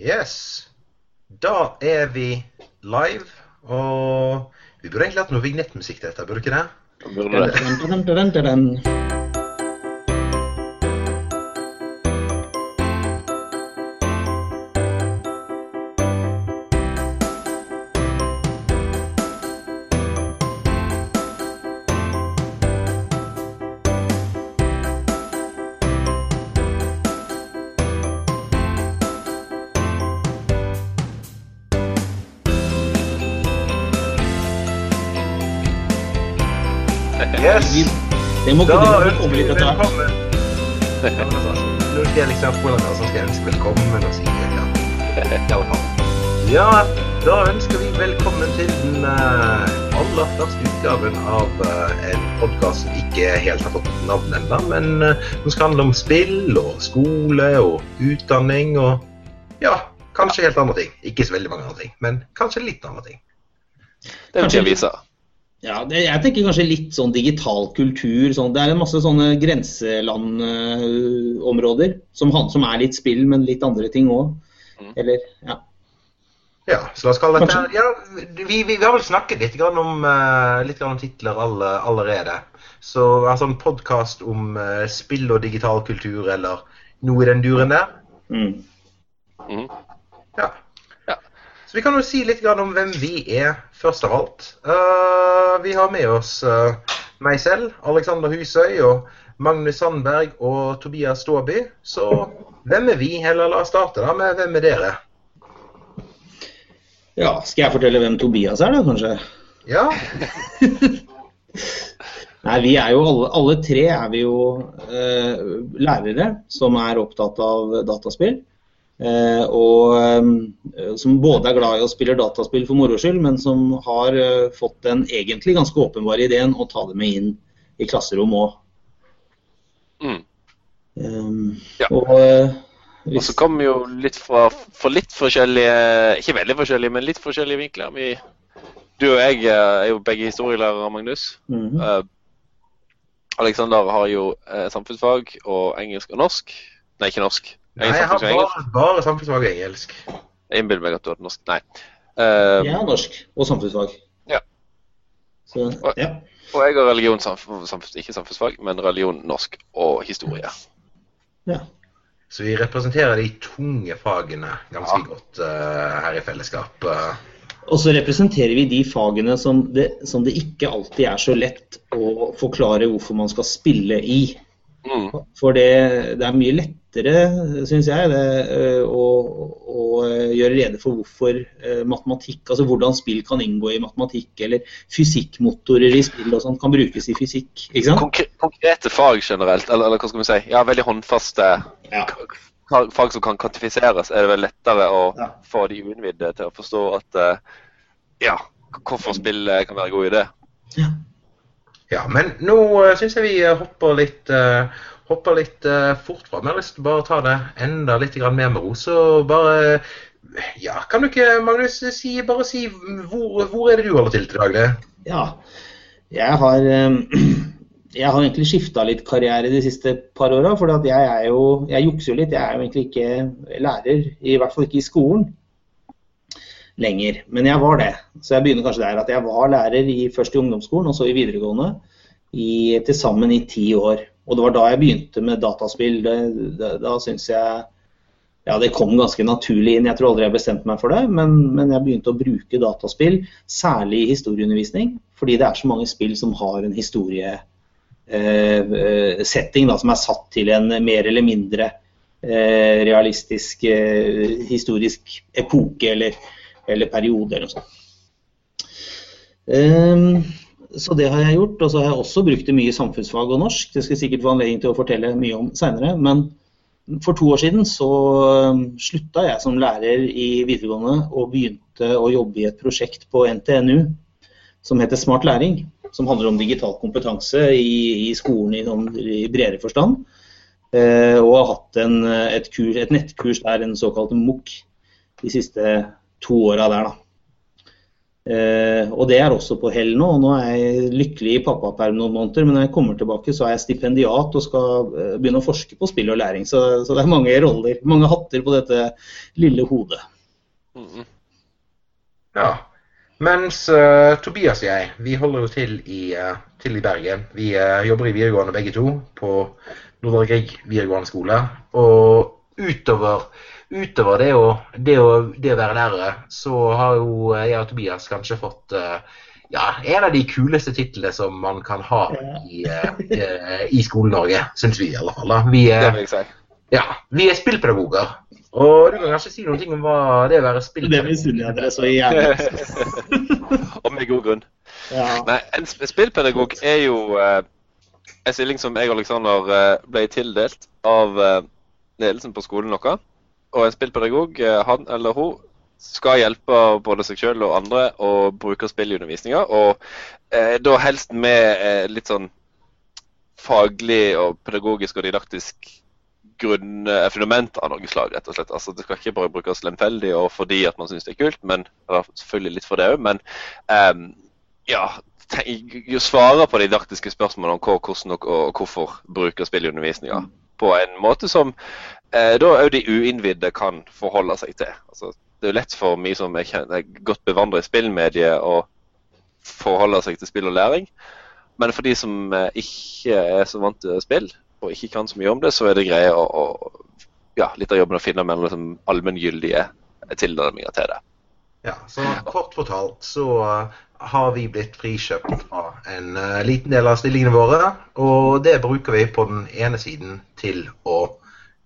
Yes. Da er vi live, og vi burde egentlig hatt noe vignettmusikk til dette, burde ikke det? Dun, dun, dun, Da komme ønsker vi litt etter hvert. velkommen. Nå skal jeg liksom hvordan så skal jeg ønske velkommen og si ja. Ja, da ønsker vi velkommen til den eh, aller første utgaven av eh, en podkast som ikke helt har fått navn ennå, men uh, som skal handle om spill og skole og utdanning og ja, kanskje helt andre ting. Ikke så veldig mange andre ting, men kanskje litt andre ting. Det vil jeg vise. Ja, det, jeg tenker kanskje litt sånn digital kultur. Sånn. Det er en masse sånne grenselandområder som, som er litt spill, men litt andre ting òg. Mm. Eller, ja. Ja, så la oss kalle dette ja, vi, vi, vi har vel snakket litt grann om, uh, litt grann om titler alle, allerede. Så altså en podkast om uh, spill og digital kultur eller noe i den duren der. Mm. Mm. Ja. Så vi kan jo si litt om hvem vi er, først av alt. Uh, vi har med oss uh, meg selv, Alexander Husøy, og Magnus Sandberg og Tobias Ståby. Så hvem er vi? Eller la oss starte da med hvem er dere? ja, skal jeg fortelle hvem Tobias er, da, kanskje? Ja, Nei, vi er jo alle, alle tre er vi jo eh, lærere som er opptatt av dataspill. Eh, og eh, som både er glad i å spille dataspill for moro skyld, men som har eh, fått den egentlig ganske åpenbare ideen å ta det med inn i klasserom òg. Mm. Ja. Og hvis, så kommer vi jo litt fra, fra litt forskjellige Ikke veldig forskjellige, men litt forskjellige vinkler. Vi, du og jeg er jo begge historielærere, Magnus. Mm -hmm. uh, Alexander har jo uh, samfunnsfag og engelsk og norsk. Nei, ikke norsk. Nei, jeg har og bare, bare samfunnsfag og engelsk. Jeg innbiller meg at du hadde norsk. Nei. Uh, jeg har norsk og samfunnsfag. Ja. Så, ja. Og jeg har religion, samfunns, ikke samfunnsfag, men religion, norsk og historie. ja. Så vi representerer de tunge fagene ganske Ja. godt uh, her i fellesskap. Og så representerer vi de fagene som det, som det ikke alltid er så lett å forklare hvorfor man skal spille i. Mm. For det, det er mye lettere, syns jeg, det, øh, å, å øh, gjøre rede for hvorfor øh, matematikk, altså hvordan spill kan inngå i matematikk, eller fysikkmotorer i spill og sånt kan brukes i fysikk. ikke sant? Konkre konkrete fag generelt, eller, eller hva skal vi si, ja, veldig håndfaste Ja. fag som kan kvantifiseres, er det vel lettere å Ja. få de uinnvidde til å forstå at eh, ja, hvorfor spill eh, kan være en god idé. Ja, men nå uh, syns jeg vi eh, hopper litt, eh, hopper litt eh, fort fram. Jeg har lyst til å ta det enda litt mer med ro. Så bare Ja, kan du ikke, Magnus, si, bare si hvor, hvor er det du holder til til daglig? Ja, jeg har, øhm, jeg har egentlig skifta litt karriere de siste par åra. For jeg Jeg jukser jo litt. Jeg er jo egentlig ikke lærer, i hvert fall ikke i skolen lenger. Men jeg var det. Så jeg begynner kanskje der at jeg var lærer i, først i ungdomsskolen og så i videregående i til sammen i ti år. Og det var da jeg begynte med dataspill. Det, det, da syns jeg ja, det kom ganske naturlig inn. Jeg tror aldri jeg bestemte meg for det, men, men jeg begynte å bruke dataspill, særlig i historieundervisning, fordi det er så mange spill som har en historiesetting eh, da, som er satt til en mer eller mindre eh, realistisk eh, historisk epoke eller, eller periode eller noe sånt. Ehm, så det har jeg gjort. Og så har jeg også brukt det mye i samfunnsfag og norsk. Det skal jeg sikkert få anledning til å fortelle mye om seinere. Men for to år siden så slutta jeg som lærer i videregående og begynte å jobbe i et prosjekt på NTNU som heter Smart læring. Som handler om digital kompetanse i, i skolen i, noen, i bredere forstand. Eh, og har hatt en, et, kurs, et nettkurs der, en såkalt MOOC, de siste to åra der. da. Eh, og det er også på hell nå. Nå er jeg lykkelig i pappaperm noen måneder, men når jeg kommer tilbake, så er jeg stipendiat og skal eh, begynne å forske på spill og læring. Så, så det er mange roller, mange hatter på dette lille hodet. Mm. Ja. Mens uh, Tobias og jeg, vi holder jo til i, uh, til i Bergen. Vi uh, jobber i videregående begge to på Nordre Grieg videregående skole. Og utover utover det å, det, å, det å, være lærere, så har jo jeg og Tobias kanskje fått uh, ja, en av de kuleste titlene som man kan ha i, uh, i Skole-Norge, syns vi i alle fall. Da. Vi, si. Ja, vi er spillpedagoger. Og du kan kanskje si noen ting om hva det er å være spillpedagog Det misunner jeg dere så jævlig. og med god grunn. Ja. Nei, en spillpedagog er jo uh, en stilling som jeg og Aleksander ble tildelt av ledelsen på skolen vår. Og en spillpedagog, eh, han eller hun, skal hjelpe både seg selv og andre å bruke spill i undervisninga. Og eh, da helst med eh, litt sånn faglig og pedagogisk og didaktisk grunn, eh, av noe slag, rett og slett. Altså, det skal ikke bare brukes lemfeldig og fordi at man syns det er kult, men selvfølgelig litt for det òg. Men um, ja, svare på de didaktiske spørsmålene om hva, hvordan og, og hvorfor bruke spill i undervisninga. På en måte som eh, da òg de uinnvidde kan forholde seg til. Altså, det er jo lett for meg som er, kjenner, er godt bevandret i spillmediet, å forholde seg til spill og læring. Men for de som eh, ikke er så vant til spill, og ikke kan så mye om det, så er det greie å, å ja, litt av jobben å finne mellom liksom, allmenngyldige tilnærminger til det. Ja, så Kort fortalt så uh, har vi blitt frikjøpt fra en uh, liten del av stillingene våre. Og det bruker vi på den ene siden til å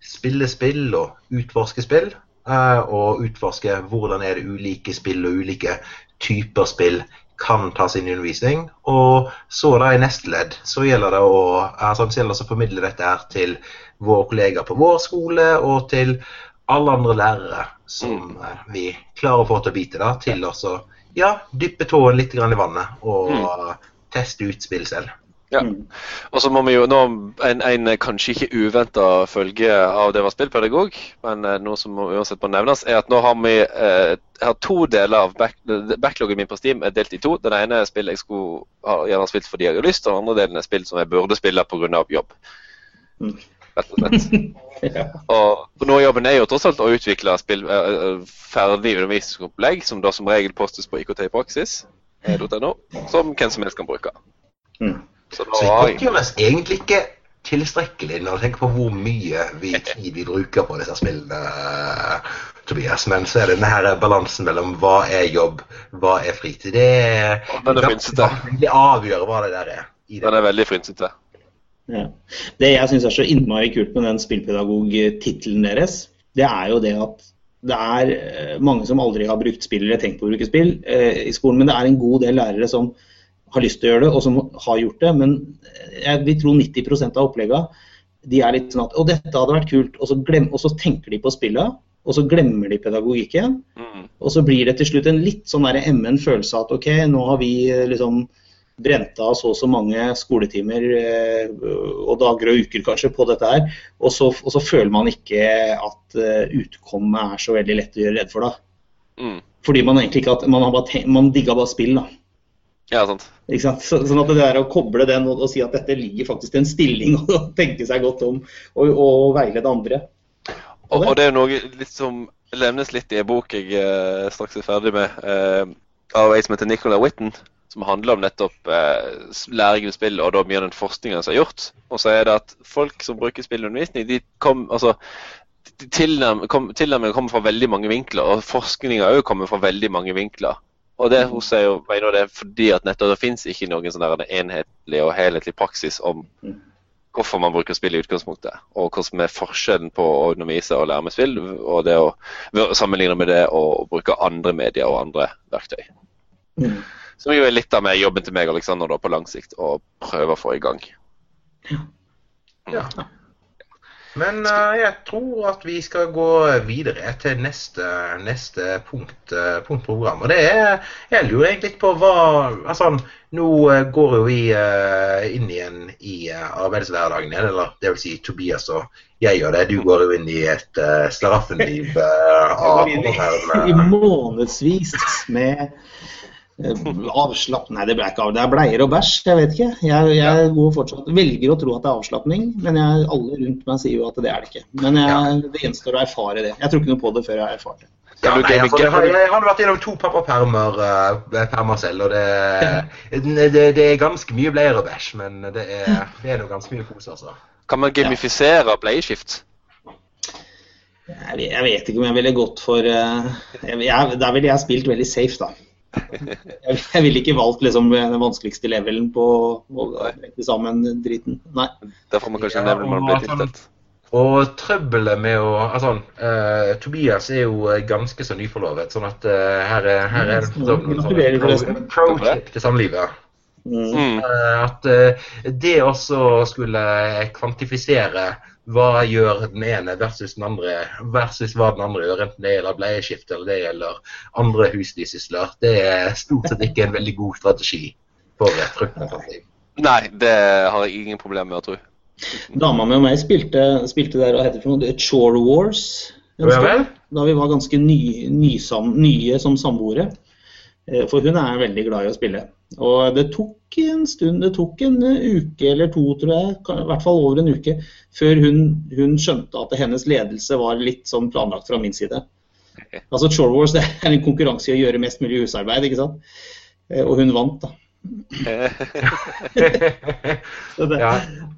spille spill og utforske spill. Eh, og utforske hvordan er det ulike spill og ulike typer spill kan tas inn i undervisning. Og så da i neste ledd så gjelder det å, altså, det å formidle dette her til våre kollegaer på vår skole og til alle andre lærere som mm. vi klarer å få til å bite, da, til å ja, dyppe tåen litt i vannet og mm. teste ut spill selv. Ja. Mm. Og så må vi jo nå en, en kanskje ikke uventa følge av det å være spillpedagog, men eh, noe som uansett må nevnes, er at nå har vi eh, har to deler av back, backloggen min på Steam er delt i to. Den ene er spill jeg skulle ha gjerne spilt fordi jeg har lyst, og den andre delen er spill som jeg burde spille pga. jobb. Mm. Rett og slett. ja. Og nå jobben er jo tross alt å utvikle spill, uh, ferdig undervisningsopplegg, som da som regel postes på IKT i praksis, .no, som hvem som helst kan bruke. Mm. Så, så godtgjøres egentlig ikke tilstrekkelig når du tenker på hvor mye vi, tid vi bruker på disse spillene, Tobias. Men så er det denne her balansen mellom hva er jobb, hva er fritid. Det er Det avgjør hva det der er. Den er veldig frynsete. Ja. Det jeg syns er så innmari kult med den spillpedagogtittelen deres, det er jo det at det er eh, mange som aldri har brukt spill eller tenkt på å bruke spill eh, i skolen, men det er en god del lærere som har lyst til å gjøre det, og som har gjort det. Men jeg vil tro 90% av oppleggene de er litt sånn at Å, dette hadde vært kult. Og så, glem, og så tenker de på spillet, og så glemmer de pedagogikken. Mm. Og så blir det til slutt en litt sånn emmen følelse av at OK, nå har vi eh, liksom brent av så og så mange skoletimer eh, og dager og uker kanskje på dette her, og så, og så føler man ikke at utkommet er så veldig lett å gjøre redd for da. Mm. Fordi man egentlig ikke at man, har bare man digga bare spill, da. Ja, sant. Ikke sant? Så, sånn at det er å koble den og, og, si at dette ligger faktisk til en stilling, og tenke seg godt om og, og veilede andre. Og, og, det er noe litt som levnes litt i en bok jeg eh, straks er ferdig med, eh, av ei som heter Nicola Whitten, som handler om nettopp eh, læring av spill og da mye av den forskningen som er gjort. Og så er det at folk som bruker spillundervisning, de kom, altså, tilnærmingen kommer fra veldig mange vinkler, og forskninga òg kommer fra veldig mange vinkler. Og det hun sier jo mener det er fordi at nettopp det finnes ikke noen sånn enhetlig og helhetlig praksis om hvorfor man bruker spill i utgangspunktet, og hva som er forskjellen på å undervise og lære med spill, og det å sammenligne med det å bruke andre medier og andre verktøy. Mm. Som jo er litt av med jobben til meg og Alexander da, på lang sikt, å prøve å få i gang. Ja. Men uh, jeg tror at vi skal gå videre til neste, neste punkt, uh, punkt program. Og det er Jeg lurer egentlig på hva Altså, nå uh, går jo vi inn igjen i arbeidshverdagen igjen. Eller det vil si Tobias og jeg gjør det. Du går jo inn i et uh, slaraffenliv av I månedsvis med Avslapp... Nei, det ble ikke av. Det er bleier og bæsj. Jeg vet ikke. Jeg, jeg går fortsatt, velger å tro at det er avslapning, men jeg, alle rundt meg sier jo at det er det ikke. Men jeg, det gjenstår å erfare det. Jeg tror ikke noe på det før jeg har erfart det. Ja, nei, altså, jeg, har, jeg har vært gjennom to pappapermer uh, permer selv, og det, det, det er ganske mye bleier og bæsj, men det er, det er noe ganske mye kos, altså. Kan man gamifisere bleieskift? Jeg, jeg vet ikke om jeg ville gått for eh, jeg, jeg, Der ville jeg spilt veldig safe, da. Jeg, jeg ville ikke valgt liksom, den vanskeligste levelen på å brekke sammen driten. Nei. Da får man kanskje en level man blir og sånn- Og trøbbelet med å Altså, uh, Tobias er jo eh, ganske så nyforlovet, sånn at uh, her er, her er det en noen Gratulerer, pro, pro tip til samlivet. Mm. Mm. Eh, at det også skulle kvantifisere hva gjør den ene versus den andre, versus hva den andre gjør, enten det gjelder bleieskift eller det gjelder andre husdyrsysler, det er stort sett ikke en veldig god strategi for et fruktmottativ. Nei, det har jeg ingen problemer med å tro. Dama mi og meg spilte, spilte der og heter det for noe Chore Wars. Da vi var ganske ny, nysam, nye som samboere. Eh, For hun er veldig glad i å spille. Og det tok en stund, det tok en uke eller to, tror jeg, i hvert fall over en uke, før hun, hun skjønte at hennes ledelse var litt sånn planlagt fra min side. Altså Chore Wars det er en konkurranse i å gjøre mest mulig husarbeid, ikke sant. Eh, Og hun vant, da. Ja.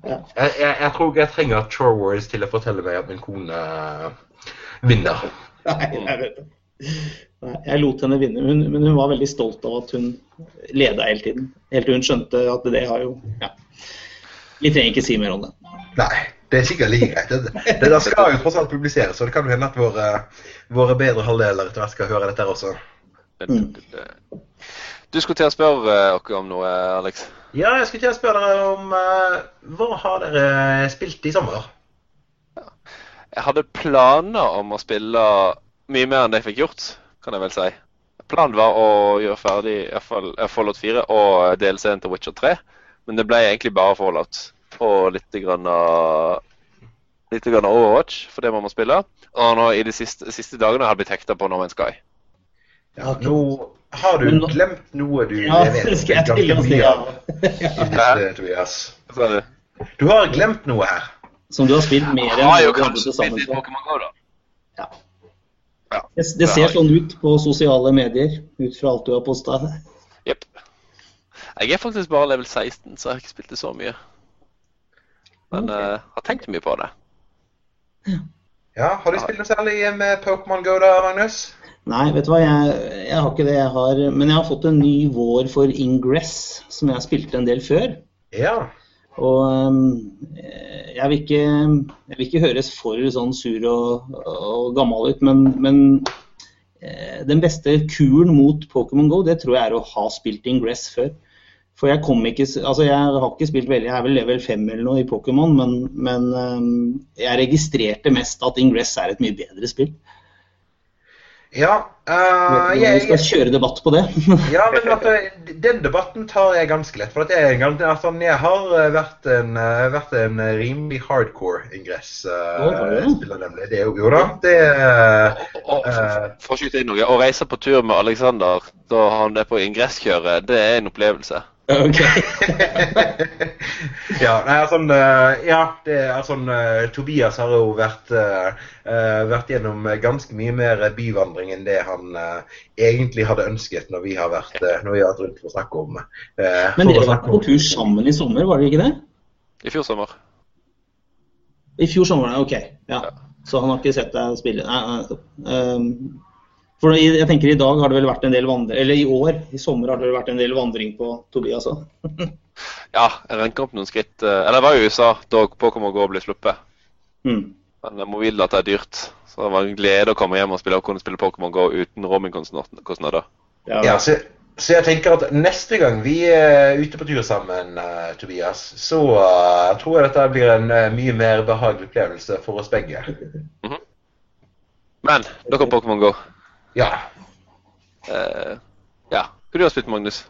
Jeg, jeg, jeg tror jeg trenger Chore Wars til å fortelle meg at min kone vinner. Nei, jeg vet det. Jeg lot henne vinne, hun, men hun var veldig stolt av at hun leda hele tiden. Helt til hun skjønte at det har jo ja. Vi trenger ikke si mer om det. Nei, det er sikkert like greit. Det, det der skal jo tross alt publiseres, så det kan jo hende at våre, våre bedre halvdeler etter hvert skal høre dette også. Mm. Du skulle til å spørre dere oss om noe, Alex. Ja, jeg skulle til å spørre dere om uh, hva har dere spilt i sommer? Jeg hadde planer om å spille mye mer enn det jeg fikk gjort, kan jeg vel si. Planen var å gjøre ferdig i hvert fall eh, Fallout 4 og DLC-en til Witcher 3. Men det ble egentlig bare Fallout og litt grann, av- litt grann Overwatch, for det må man spille. Og nå i de siste, siste dagene har jeg blitt hekta på No Man's Sky. Ja, nå har du glemt noe du Ja, vet jeg ganske mye Ja. av Tobias. Du? Har glemt noe her. Som du har spilt mer enn du har spilt i Pokémon Go, da. Ja. Ja. Det, det ser sånn ut på sosiale medier, ut fra alt du har posta. Jepp. Jeg er faktisk bare level 16, så jeg har ikke spilt det så mye. Men okay. uh, har tenkt mye på det. Ja, Har du spilt noe særlig med Pokémon Go da, Magnus? Nei, vet du hva, jeg, jeg har ikke det. Jeg har, men jeg har fått en ny vår for Ingress, som jeg spilte en del før. Ja. Og jeg, vil ikke, jeg vil ikke høres for sånn sur og, og gammel ut, men, men eh, den beste kuren mot Pokémon GO, det tror jeg er å ha spilt Ingress før. For jeg kom ikke Altså, jeg har ikke spilt veldig, jeg er vel level 5 eller noe i Pokémon, men, men jeg registrerte mest at Ingress er et mye bedre spill. Ja, eh, om jeg, vi skal kjøre debatt på det. ja, men at, eh, den debatten tar jeg ganske lett. For at jeg, altså, jeg har eh, vært en, vært en rimelig hardcore ingress-spiller, uh, du det? spiller nemlig. Det er jo, jo da. Det uh, Og, og, Eh. for å skyte inn noe, å reise på tur med Alexander da han er på ingresskjøret, det er en opplevelse. Ok. ja, nei, altså, eh, ja, det er altså, eh, Tobias har jo vært, eh, vært gjennom ganske mye mer byvandring enn det han egentlig hadde ønsket når vi har vært, når vi har vært rundt for å snakke om uh, Men dere var på tur sammen i sommer, var dere ikke det? I fjor sommer. I fjor sommer, ok. Ja. Så han har ikke sett deg spille? Nei, nei. For jeg tenker I dag har det vel vært en del vandring, eller i år, i sommer har det vel vært en del vandring på Tobias òg. Ja, jeg renker opp noen skritt. eh, Eller jeg var i USA da Pokémon GO ble sluppet. Mm. Men at mobildata er dyrt. Så det var en glede å komme hjem og spille, og kunne spille Pokémon GO uten roamingkostnader. Ja, Ja, så, så jeg tenker at neste gang vi er ute på tur sammen, uh, Tobias, så uh, tror jeg dette blir en uh, mye mer behagelig opplevelse for oss begge. Men dere har Pokémon GO. Ja. Uh, ja. Du har spilt, Magnus?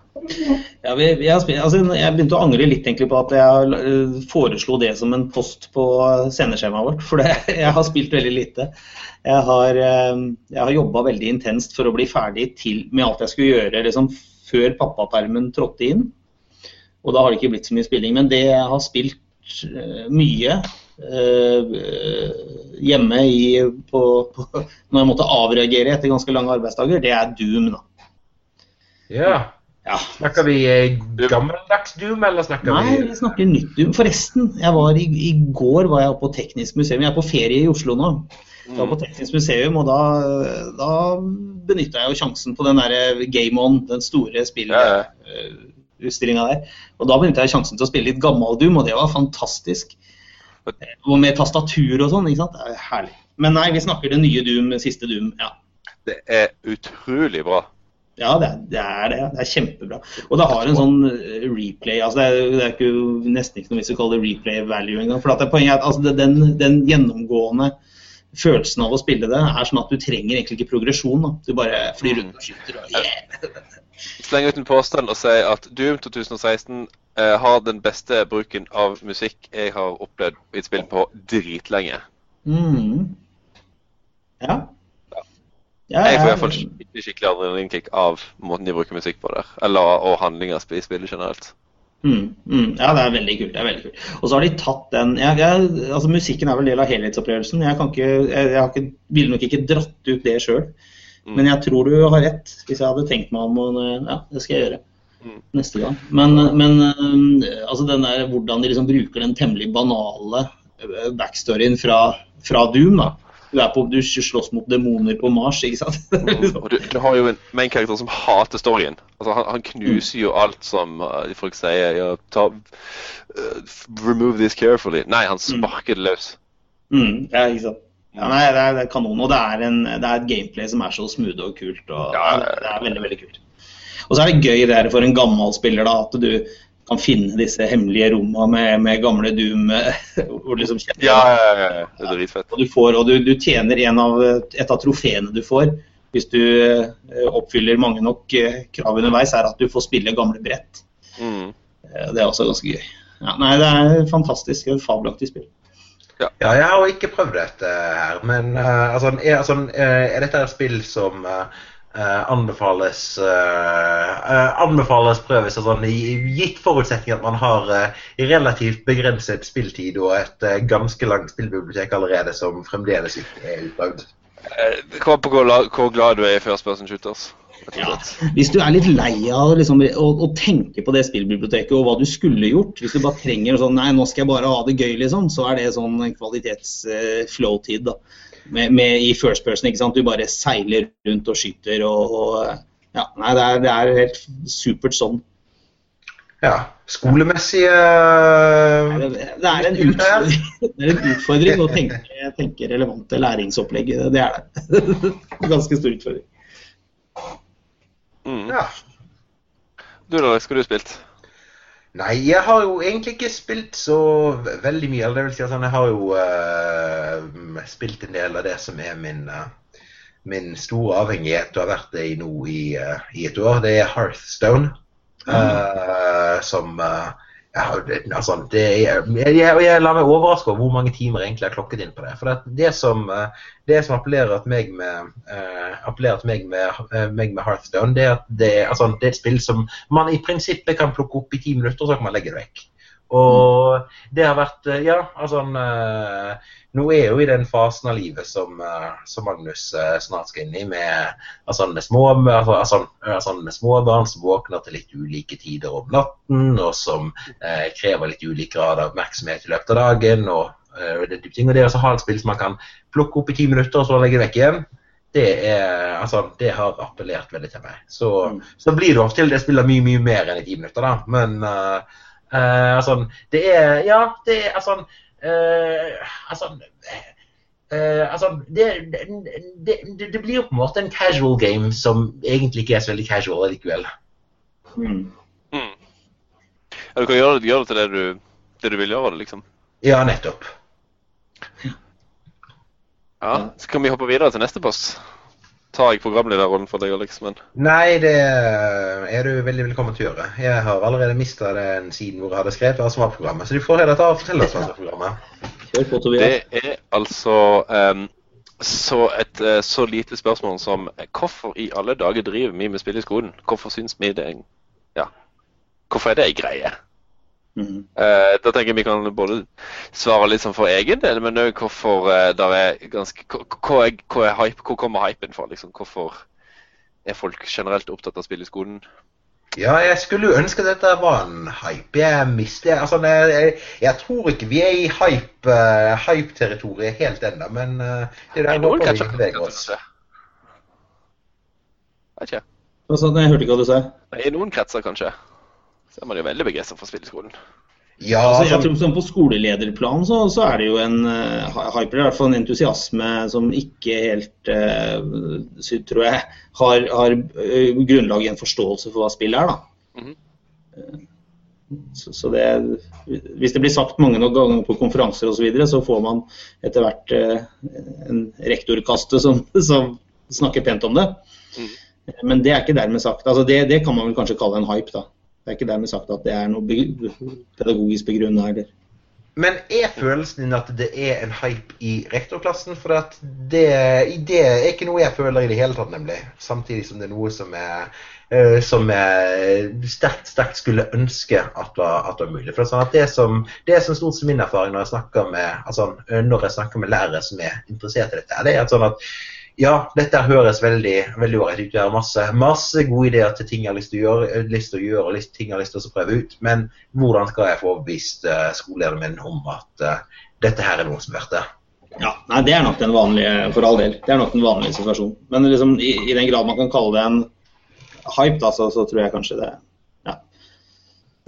Ja, vi, vi har spilt, altså, jeg begynte å angre litt egentlig på at jeg eh, foreslo det som en post på sceneskjemaet vårt. For det, jeg har spilt veldig lite. Jeg har, eh, jeg har jobba veldig intenst for å bli ferdig til, med alt jeg skulle gjøre liksom, før pappapermen trådte inn. Og da har det ikke blitt så mye spilling. Men det jeg har spilt mye hjemme i, på, på, når jeg måtte avreagere etter ganske lange arbeidsdager, det er Doom, da. Ja. Ja. Snakker vi eh, gammeldags Doom, eller snakker Nei, vi vi snakker nytt Doom. Forresten, jeg var i, i går var jeg på Teknisk museum. Jeg er på ferie i Oslo nå. Jeg var på Teknisk museum, og da, da benytta jeg jo sjansen på den derre Game On, den store Ja, ja. der. Og da benytta jeg sjansen til å spille litt gammel Doom, og det var fantastisk. Og med tastatur og sånn, ikke sant. Det er herlig. Men nei, vi snakker det nye Doom, siste Doom. Ja. Det er utrolig bra. Ja, det er, det er det. Det er kjempebra. Og det har en sånn eh, replay altså Det er, det er ikke, nesten ikke noe vits i å kalle det replay value engang. For at det, poenget er at altså, den, den gjennomgående følelsen av å spille det er sånn at du trenger egentlig ikke progresjon. Da. Du bare flyr rundt og skyter og yeah. Sleng ut en påstand og si at Doom 2016 eh, har den beste bruken av musikk jeg har opplevd i et spill på dritlenge. mm. Ja. Ja, Jeg får i hvert fall skikkelig, skikkelig adrenalinkick av måten de bruker musikk på der. Eller og handlinger i spillet generelt. Mm, mm, ja, det er veldig kult. det er veldig kult. Og så har de tatt den jeg, jeg, altså Musikken er vel del av helhetsopplevelsen. Jeg, kan ikke, jeg, jeg har ikke, ville nok ikke dratt ut det sjøl. Mm. Men jeg tror du har rett, hvis jeg hadde tenkt meg om. Og, ja, det skal jeg gjøre Mm. neste gang. Men, men altså den der, hvordan de liksom bruker den temmelig banale øh, backstoryen fra, fra Doom. da. Du, på, du slåss mot demoner på Mars, ikke sant? Mm. Og du, du har jo en main-karakter som hater storyen. Altså, han, han knuser jo alt som uh, folk sier. Ja, ta, uh, remove this carefully. Nei, han sparker det løs. Mm, ja, ikke sant. Ja, nei, det er, det er kanon. Og det er, en, det er et gameplay som er så smooth og kult. Og, Ja, det, det er veldig, veldig kult. Og så er det gøy det her for en gammel spiller da, at du kan finne disse hemmelige rommene med, med gamle Doom. eh, hvor liksom kjenner Ja, ja, ja, ja. Det er dritfett. Og du, får, og du, du tjener en av, et av trofeene du får hvis du eh, oppfyller mange nok eh, krav underveis, er at du får spille gamle brett. Mm. Det er også ganske gøy. Ja, nei, Det er fantastisk. Et fabelaktig spill. Ja, jeg har ikke prøvd dette her, men uh, altså, er, altså, er dette et spill som eh, eh, anbefales uh, uh, anbefales prøves altså, i, gitt forutsetning at man har relativt begrenset spilltid og et ganske langt spillbibliotek allerede som fremdeles ikke er utprøvd. Det kommer på hvor, hvor glad du er i first person shooters. Ja. Hvis du er litt lei av liksom, å, å tenke på det spillbiblioteket og hva du skulle gjort, hvis du bare trenger sånn Nei, nå skal jeg bare ha det gøy, liksom, så er det sånn kvalitets-flow-tid. da. Med, med, I first person, ikke sant. Du bare seiler rundt og skyter og, og Ja, nei, det er, det er helt supert sånn. Ja, skolemessige Det, det, er en utfordring, det er en utfordring å tenke, tenke relevante læringsopplegg. Det er det. Ganske stor utfordring. Mm. Ja. Du da, har du spilt? Nei, jeg har jo egentlig ikke spilt så veldig mye. Det vil si at sånn, jeg har jo uh, spilt en del av det som er min, uh, min store avhengighet, og har vært det i nå i, uh, i et år. Det er Hearthstone. eh, som eh, det- altså, det jeg, jeg, jeg lar meg overraske over hvor mange timer jeg egentlig har klokket inn på det. For det, det som, eh, det som appellerer til meg med, uh, meg med, uh, meg med Hearthstone, det er at det, altså, det er et spill som man i prinsippet kan plukke opp i ti minutter, så kan man legge det vekk. Og det har vært eh, Ja, altså eh, Nå er jeg jo i den fasen av livet som, eh, som Magnus snart skal inn i, med altså, med små, altså, altså, altså, med små barn som våkner til litt ulike tider om natten, og som eh, krever litt ulik grad av oppmerksomhet i løpet av dagen. og og den type ting. Og det å ha et spill som man kan plukke opp i ti minutter og så legge det vekk igjen, det, er, altså, det har appellert veldig til meg. Så, Mm. så blir det ofte til det spiller mye mye mer enn i ti minutter, da. Men eh, eh, altså, det er Ja, det er altså uh, altså, Uh, altså det, det, det, det blir jo på en måte en casual game som egentlig ikke er så veldig casual likevel. Mm. Mm. Ja, du kan gjøre det, gjøre det til det du, det du vil gjøre det, liksom. Ja, nettopp. Ja, Så kan vi hoppe videre til neste post. Tar jeg programlederrollen for deg, Alex, men Nei, det er du veldig velkommen til å gjøre. Jeg har allerede mista den siden hvor jeg hadde skrevet ansvarsprogrammet, så du får heller ta og fortelle oss ansvarsprogrammet. Kjør på, Tobias. det er altså um, så et uh, så lite spørsmål som hvorfor i alle dager driver vi med spill i skolen? Hvorfor syns vi det Ja, hvorfor er det ei greie? Mm. Uh, da tenker jeg vi kan både svare litt sånn for egen del, men òg hvorfor uh, der er ganske hva, er, hva er hype, Hvor kommer hypen fra? Liksom? Hvorfor er folk generelt opptatt av spill i skolen? Ja, jeg skulle ønske dette var en hype. Jeg mister Altså, jeg, jeg, jeg tror ikke vi er i hype-territoriet uh, hype helt ennå, men uh, det er der noen vi beveger oss. Vet ikke. Du? Jeg hørte ikke hva du sa. I noen kretser, kanskje. Så er man jo veldig begeistra for spilleskolen. Ja, altså, jeg tror sånn På skolelederplan så, så, er det jo en uh, hyper, i hvert fall en entusiasme som ikke helt, uh, tror jeg, har, har uh, grunnlag i en forståelse for hva spill er. da. Mm -hmm. så, så det, Hvis det blir sagt mange ganger på konferanser osv., så, videre, så får man etter hvert en rektorkaste som, som, snakker pent om det. Mm. Men det er ikke dermed sagt. Altså det, det kan man vel kanskje kalle en hype. da. Det er ikke dermed sagt at det er noe pedagogisk begrunnet heller. Men er følelsen din at det er en hype i rektorklassen? For det, det, er ikke noe jeg føler i det hele tatt, nemlig. Samtidig som det er noe som er uh, som jeg sterkt, sterkt skulle ønske at var, at var mulig. For sånn det, som, det er som stort sett min erfaring når jeg med, altså, når jeg snakker med lærere som er interessert i dette, det er at sånn at ja, dette høres veldig veldig ålreit ut. Det er masse, masse, gode ideer til ting jeg har lyst til å gjøre, lyst til å gjøre og ting jeg har lyst til å prøve ut. Men hvordan skal jeg få overbevist uh, skolelederen min om at uh, dette her er noe som er verdt det? Ja, nei, Det er nok den vanlige, for all del. Det er nok den vanlige situasjonen. Men liksom, i, i, den grad man kan kalle det en hype, da, så, så tror jeg kanskje det ja.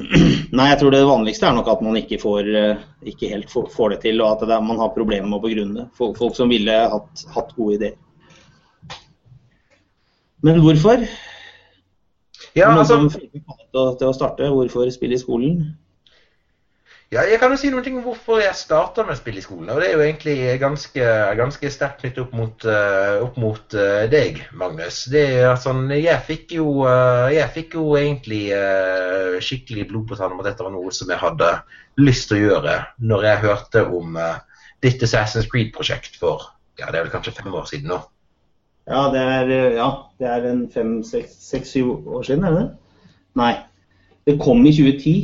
Nei, jeg tror det vanligste er nok at man ikke, får, ikke helt får, får, det til, og at det, man har problemer med å begrunne det. Folk, folk som ville hatt, hatt gode ideer. Men hvorfor? Ja, altså... Til å starte, hvorfor spille i skolen? Ja, jeg kan jo si noen ting om hvorfor jeg starta med spill i skolen. og Det er jo egentlig ganske, ganske sterkt knyttet opp mot, uh, opp mot uh, deg, Magnus. Det er sånn, jeg fikk jo, uh, jeg fikk jo egentlig skikkelig blod på tannen om at dette var noe som jeg hadde lyst til å gjøre når jeg hørte om ditt Assassin's Creed-prosjekt for ja, det er vel kanskje fem år siden nå. Ja, det er, ja, det er en fem, seks, seks, syv år siden, er det det? Nei. Det kom i 2010.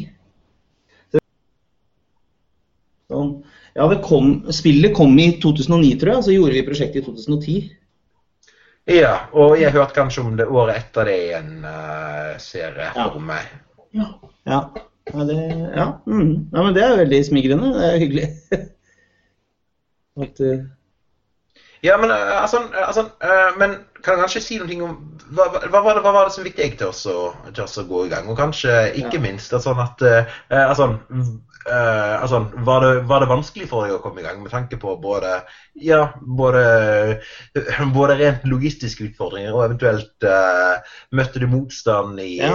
Sånn. Ja, det kom, spillet kom i 2009, tror jeg, så gjorde vi prosjektet i 2010. Ja, og jeg hørte kanskje om det året etter det i en uh, serie ja. for meg. Ja. Ja. Ja, det, ja. Mm. ja, men det er veldig smigrende. Det er hyggelig. At, uh, ja, men uh, altså, altså uh, Men kan jeg kanskje si noe om hva, hva, var det, hva, var det, som fikk deg til, å gå i gang? Og kanskje ikke ja. minst sånn at uh, altså, altså, var, det, var, det, vanskelig for deg å komme i gang med tanke på både, ja, både, både rent logistiske utfordringer og eventuelt møtte du motstand i, ja.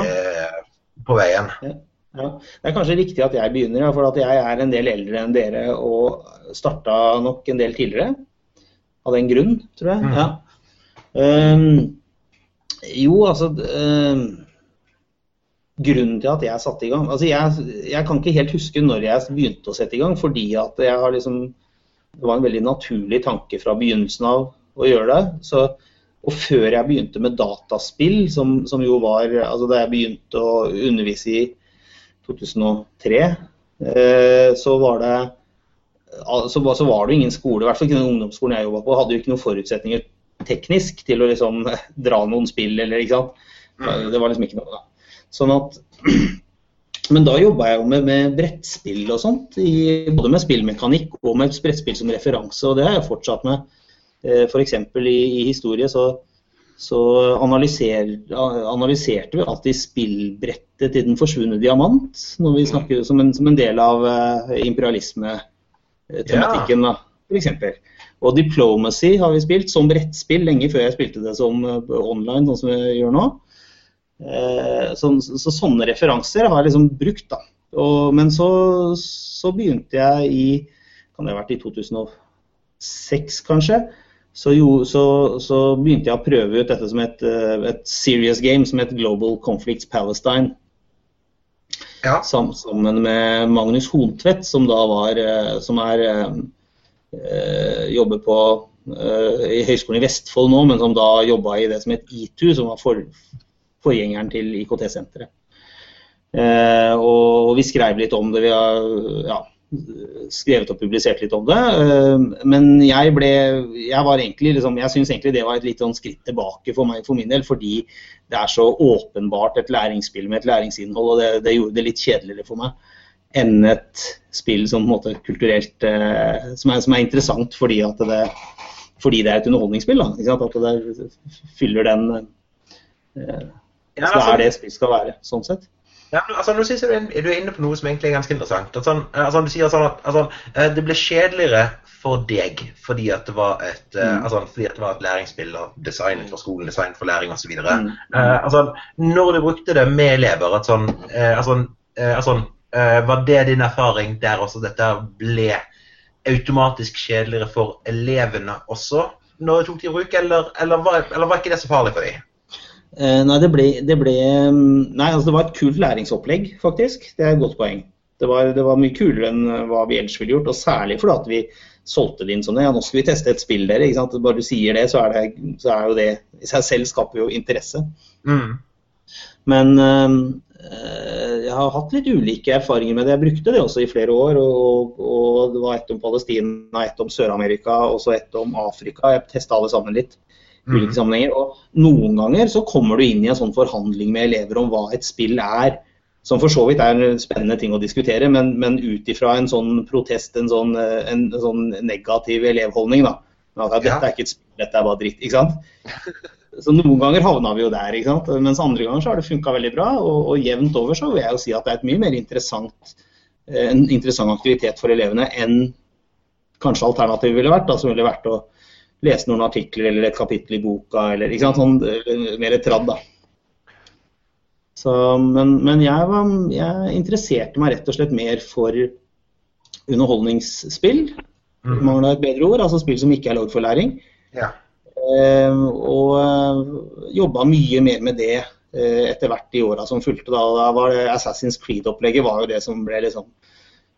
på veien? Ja. Ja. Det er kanskje riktig at jeg begynner, for jeg er en del eldre enn dere og starta nok en del tidligere av den grunn, tror jeg. Mm. Ja. Um, jo, altså um, Grunnen til at jeg satte i gang altså jeg, jeg, kan ikke helt huske når jeg begynte å sette i gang, fordi at jeg har liksom Det var en veldig naturlig tanke fra begynnelsen av å gjøre det. Så, og før jeg begynte med dataspill, som, som jo var altså Da jeg begynte å undervise i 2003, eh, så var det så, så, var det jo ingen skole, i hvert fall ikke den ungdomsskolen jeg jobba på, hadde jo ikke noen forutsetninger teknisk til å liksom dra noen spill, eller ikke sant. Det var liksom ikke noe da. Sånn at Men da jobba jeg jo med, med, brettspill og sånt, i, både med spillmekanikk og med brettspill som referanse, og det har jeg fortsatt med. Eh, F.eks. I, i historie så, så analyser, analyserte vi alltid spillbrettet til Den forsvunne diamant, når vi mm. snakker som en, som en del av uh, imperialisme Eh, tematikken, ja. f.eks. Og Diplomacy har vi spilt som brettspill lenge før jeg spilte det som eh, online, sånn som vi gjør nå. Eh, så, så, sånne referanser har jeg liksom brukt, da. Og, men så, så, begynte jeg i Kan det ha vært i 2006, kanskje? Så, jo, så, så, begynte jeg å prøve ut dette som et, et serious game som het Global Conflicts Palestine. Ja. Sammen med Magnus Hontvedt, som da var eh, som er, eh, jobber på i Høgskolen i Vestfold nå, men som da jobba i det som het ITU, som var for, forgjengeren til IKT-senteret. og vi skrev litt om det. Vi har ja, skrevet og publisert litt om det. Men jeg ble Jeg egentlig liksom Jeg syns egentlig det var et litt sånn skritt tilbake for meg for min del, fordi det er så åpenbart et læringsspill med et læringsinnhold, og det, det gjorde det litt kjedeligere for meg enn et spill som, måte, kulturelt, eh, som, er, som, er, interessant fordi, det, fordi det er et underholdningsspill. Da, at det fyller den eh, ja, altså, Det er det spill skal være, sånn sett. Ja, altså, nå synes jeg du er inne på noe som egentlig er ganske interessant. At sånn, altså, du sier sånn at altså, eh, det ble kjedeligere for deg fordi at det var et, eh, mm. altså, fordi at det var et læringsspill og designet for skolen, designet for læring osv. Mm. Uh, altså, når du brukte det med elever, at sånn, uh, altså, uh, altså var det din erfaring der også dette ble automatisk kjedeligere for elevene også når du tok det i bruk, eller, eller, var, eller, var, ikke det så farlig for dem? Uh, nei, det ble, det ble, mm, nei, altså det var et kult læringsopplegg, faktisk. Det er et godt poeng. Det var, det var mye kulere enn hva vi ellers ville gjort, og særlig fordi at vi solgte det inn sånn ja, nå skal vi teste et spill, dere. ikke sant? Bare du sier det, så er, det, så er jo det i seg selv skaper jo interesse. Mm. Men Eh, jeg har hatt litt ulike erfaringer med det. Jeg brukte det også i flere år. Og, og det var ett om Palestina, ett om Sør-Amerika og så ett om Afrika. Jeg testa alle sammen litt. Ulike mm. sammenhenger. Og noen ganger så kommer du inn i en sånn forhandling med elever om hva et spill er. Som for så vidt er en spennende ting å diskutere, men, men ut ifra en sånn protest, en sånn, en, en sånn negativ elevholdning. da. At dette er ikke et spill, dette er bare dritt. ikke sant? Så noen ganger havna vi jo der, ikke sant? mens andre ganger så har det funka veldig bra. Og, og, jevnt over så vil jeg jo si at det er et mye mer interessant, eh, en interessant aktivitet for elevene enn kanskje alternativet ville vært. Da, som ville vært å lese noen artikler eller et kapittel i boka, eller ikke sant? sånn eh, mer tradd. da. Så, men, men jeg, var, jeg, interesserte meg rett og slett mer for underholdningsspill. Mm. Mangla et bedre ord. Altså spill som ikke er lagd for læring. Ja. Eh, og eh, jobba mye mer med det eh, etter hvert i åra som fulgte. Da, da var det Assassin's Creed-opplegget var jo det som ble liksom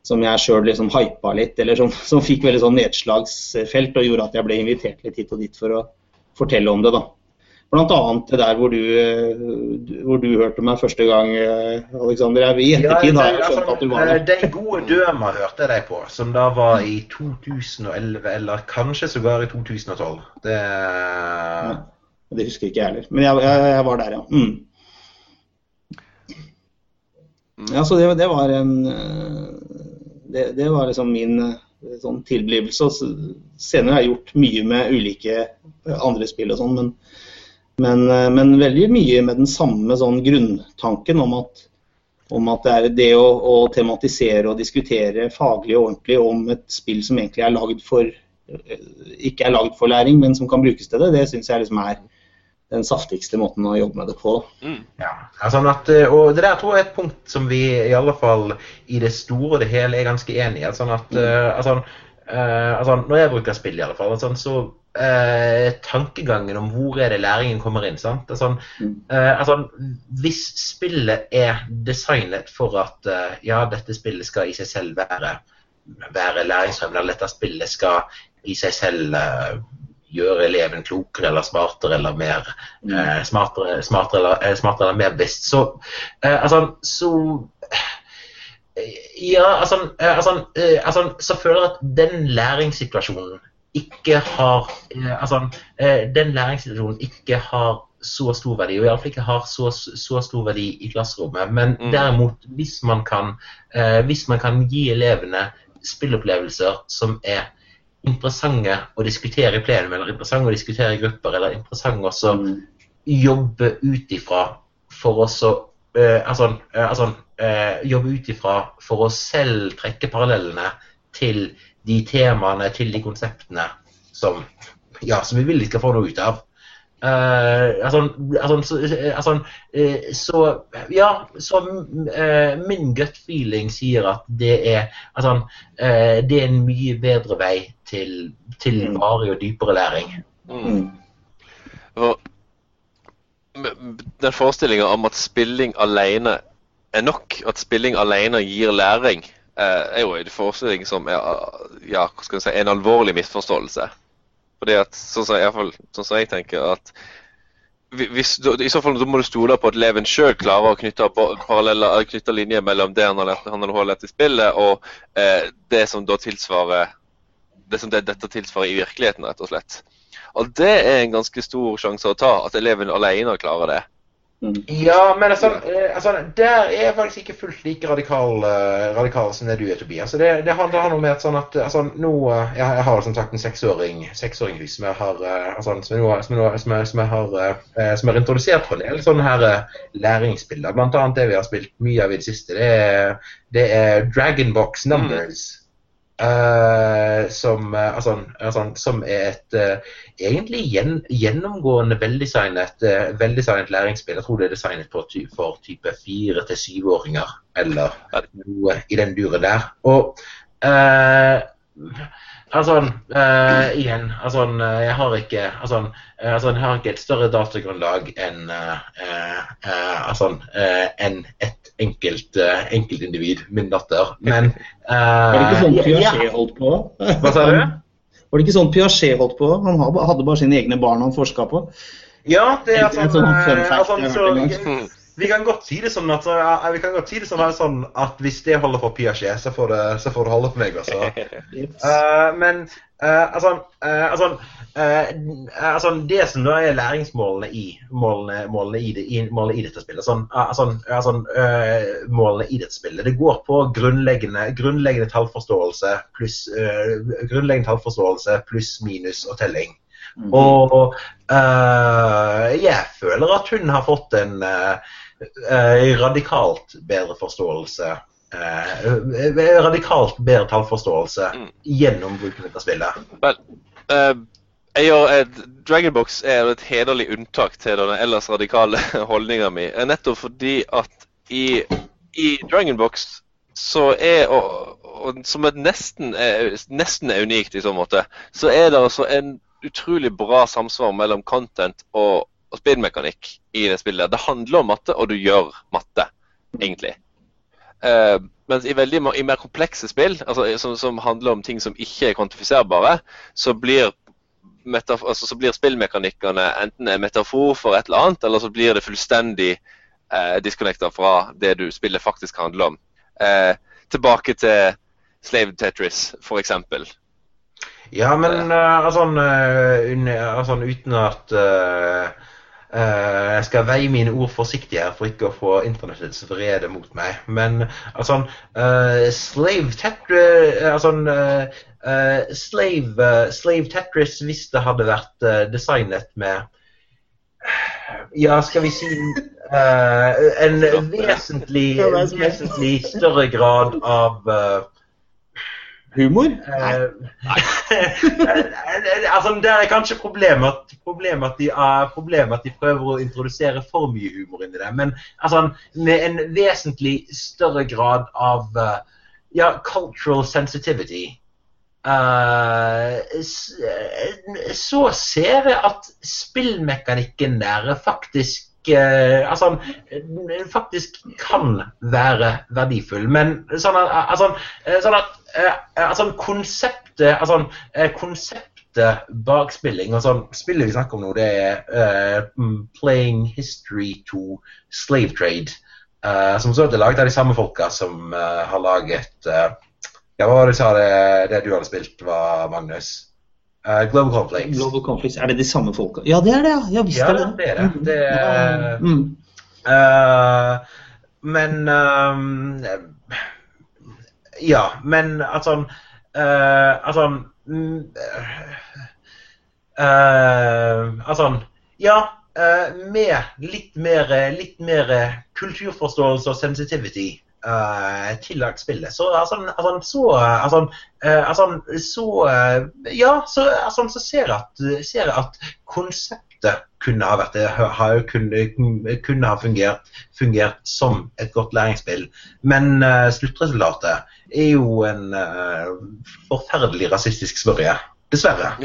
som jeg sjøl liksom hypa litt, eller som, som fikk veldig sånn nedslagsfelt og gjorde at jeg ble invitert litt hit og dit for å fortelle om det. da. Blant annet det der hvor du, eh, hvor du, hørte meg første gang, Aleksander. Alexander. I ettertid har jeg skjønt at du var der. Eh, de gode døma hørte jeg deg på, som da var i 2011, eller kanskje sågar i 2012. Det, ja, det husker ikke jeg heller. Men jeg, jeg, jeg var der, ja. Mm. Ja, så det, det var en det, det, var liksom min sånn tilblivelse. Senere har jeg gjort mye med ulike andre spill og sånn, men men, eh, men, veldig mye med den samme sånn grunntanken om at, om at det er det å, å, tematisere og diskutere faglig og ordentlig om et spill som egentlig er lagd for eh, ikke er lagd for læring, men som kan brukes til det, det syns jeg liksom er den saftigste måten å jobbe med det på. Mm. Ja, altså at, eh, og Det der tror jeg er et punkt som vi i alle fall i det store og det hele er ganske enig i. Sånn at, mm. uh, altså, uh, altså, når jeg bruker spill, i alle fall, altså, så eh, tankegangen om hvor er det læringen kommer inn. sant? Altså, eh, altså, hvis spillet er designet for at eh, ja, dette spillet skal i seg selv være, være læringsfremmende, eller dette spillet skal i seg selv eh, gjøre eleven klokere eller smartere eller mer eh, smartere, smartere, eller, eh, smartere, eller, mer bevisst, så, altså, så ja, altså, altså, altså, så føler jeg at den læringssituasjonen ikke har eh, Altså eh, den læringssituasjonen ikke har så stor verdi, og iallfall ikke har så, så, stor verdi i klasserommet. Men mm. derimot, hvis man, kan, eh, hvis man kan gi elevene spillopplevelser som er interessante å diskutere i plenum, eller interessante å diskutere i grupper, eller interessante å mm. jobbe ut ifra for oss å uh, altså, uh, altså uh, jobbe ut ifra for å selv trekke parallellene til de temaene til de konseptene som, ja, som vi vil de skal få noe ut av. Uh, altså, altså, altså, uh, så ja, så uh, min gut feeling sier at det er altså, det er en mye bedre vei til, til mm. varig og dypere læring. Mm. Og den forestillinga om at spilling alene er nok, at spilling alene gir læring, er jo en forestilling som er ja, skal si, en alvorlig misforståelse. Fordi at, sånn som, jeg, sånn som jeg tenker, at hvis, I så fall må du stole på at eleven sjøl klarer å knytte, knytte linjer mellom det han har lært, han har lært i spillet, og eh, det som da tilsvarer det som det, dette tilsvarer i virkeligheten, rett og slett. Og det er en ganske stor sjanse å ta, at eleven alene klarer det. Mm. Ja, men altså, eh, altså, der er jeg faktisk ikke fullt like radikal, uh, radikal som det du er, Tobias. Altså, det, det handler med at sånn at altså, nå, uh, jeg, jeg, har som sagt en seksåring seksåring som jeg har uh, altså, som, jeg, som, jeg, som, jeg, som, jeg, har, som har introdusert for en del sånne her læringsbilder. Blant annet det vi har spilt mye av i det siste. Det er, det er Dragonbox Numbers. Mm. Uh, som, uh, altså, altså, som, er et uh, egentlig gjen, gjennomgående veldesignet, veldesignet læringsspill. Jeg tror det er designet ty for type fire til syvåringer, eller noe i den duren der. Og Altså, igjen altså, jeg, har ikke, altså, altså, jeg har ikke et større datagrunnlag enn altså, en et enkelt uh, enkeltindivid, min datter. Men Var det ikke sånn Piaget holdt på? Hva sa du? Var det ikke sånn Piaget holdt på? Han hadde bare sine egne barn han forska på. Ja, det er sånn, altså, så, vi kan godt si det sånn at, vi kan godt si det sånn, sånn at hvis det holder for Piaget, så får det, så får det holde for meg også. Uh, men uh, altså, uh, altså, altså, Det som da er læringsmålene i, målene, målene i, det, i, målene i dette spillet sånn, altså, altså Målene i dette spillet Det går på grunnleggende, grunnleggende tallforståelse pluss grunnleggende tallforståelse pluss minus og telling. Mm. Og jeg føler at hun har fått en eh, radikalt bedre forståelse eh, radikalt bedre tallforståelse mm. gjennom bruken av spillet. Men uh, jeg, Dragonbox er et hederlig unntak til den ellers radikale holdninga mi. Nettopp fordi at i, i Dragonbox så er og, og som et nesten er, nesten er unikt i så måte, så er det altså en utrolig bra samsvar mellom content og, og spillmekanikk i det spillet. Det handler om matte, og du gjør matte, egentlig. Uh, mens i veldig i mer komplekse spill, altså, som, som, handler om ting som ikke er kvantifiserbare, så blir, altså, så blir spillmekanikkene enten en metafor for et eller annet, eller så blir det fullstendig uh, disconnecta fra det du spillet faktisk handler om. Uh, tilbake til Slave Tetris, f.eks. Ja, men uh, altså, uh, altså, uten at uh, Uh, jeg skal veie mine ord forsiktig her for ikke å få internettets vrede mot meg. Men altså uh, Slave Tetris altså, uh, slave, slave, Tetris hvis det hadde vært designet med Ja, skal vi si en vesentlig, vesentlig større grad av Humor? Eh, altså, det er kanskje problemet problemet, at de, uh, problemet at de prøver å introdusere for mye humor inn i det. Men altså, med en vesentlig større grad av uh, ja, cultural sensitivity uh, så ser jeg at spillmekanikken der faktisk altså, faktisk kan være verdifull. Men sånn at, altså, sånn at altså, konseptet, altså, konseptet bak spilling og sånn, Spillet vi snakker om nå, det er uh, Playing History to Slave Trade. Uh, som så er laget av de samme folka som uh, har laget hva var det du sa det, det du hadde spilt, var Magnus? Uh, Global Conflicts. Global Conflicts. Er det de samme folka? Ja, det er det, ja. visst ja, det det. Er det. det er, mm. uh, men um, Ja, men altså uh, Altså Altså Ja, med litt mer, litt mer kulturforståelse og sensitivity uh, tillagt spillet. Så altså, altså, så, altså, uh, altså, så uh, Ja, så, altså, så ser jeg at, ser at konseptet kunne ha vært ha, kunne, kunne, ha fungert, fungert, som et godt læringsspill. Men sluttresultatet er jo en forferdelig rasistisk smørje. Dessverre.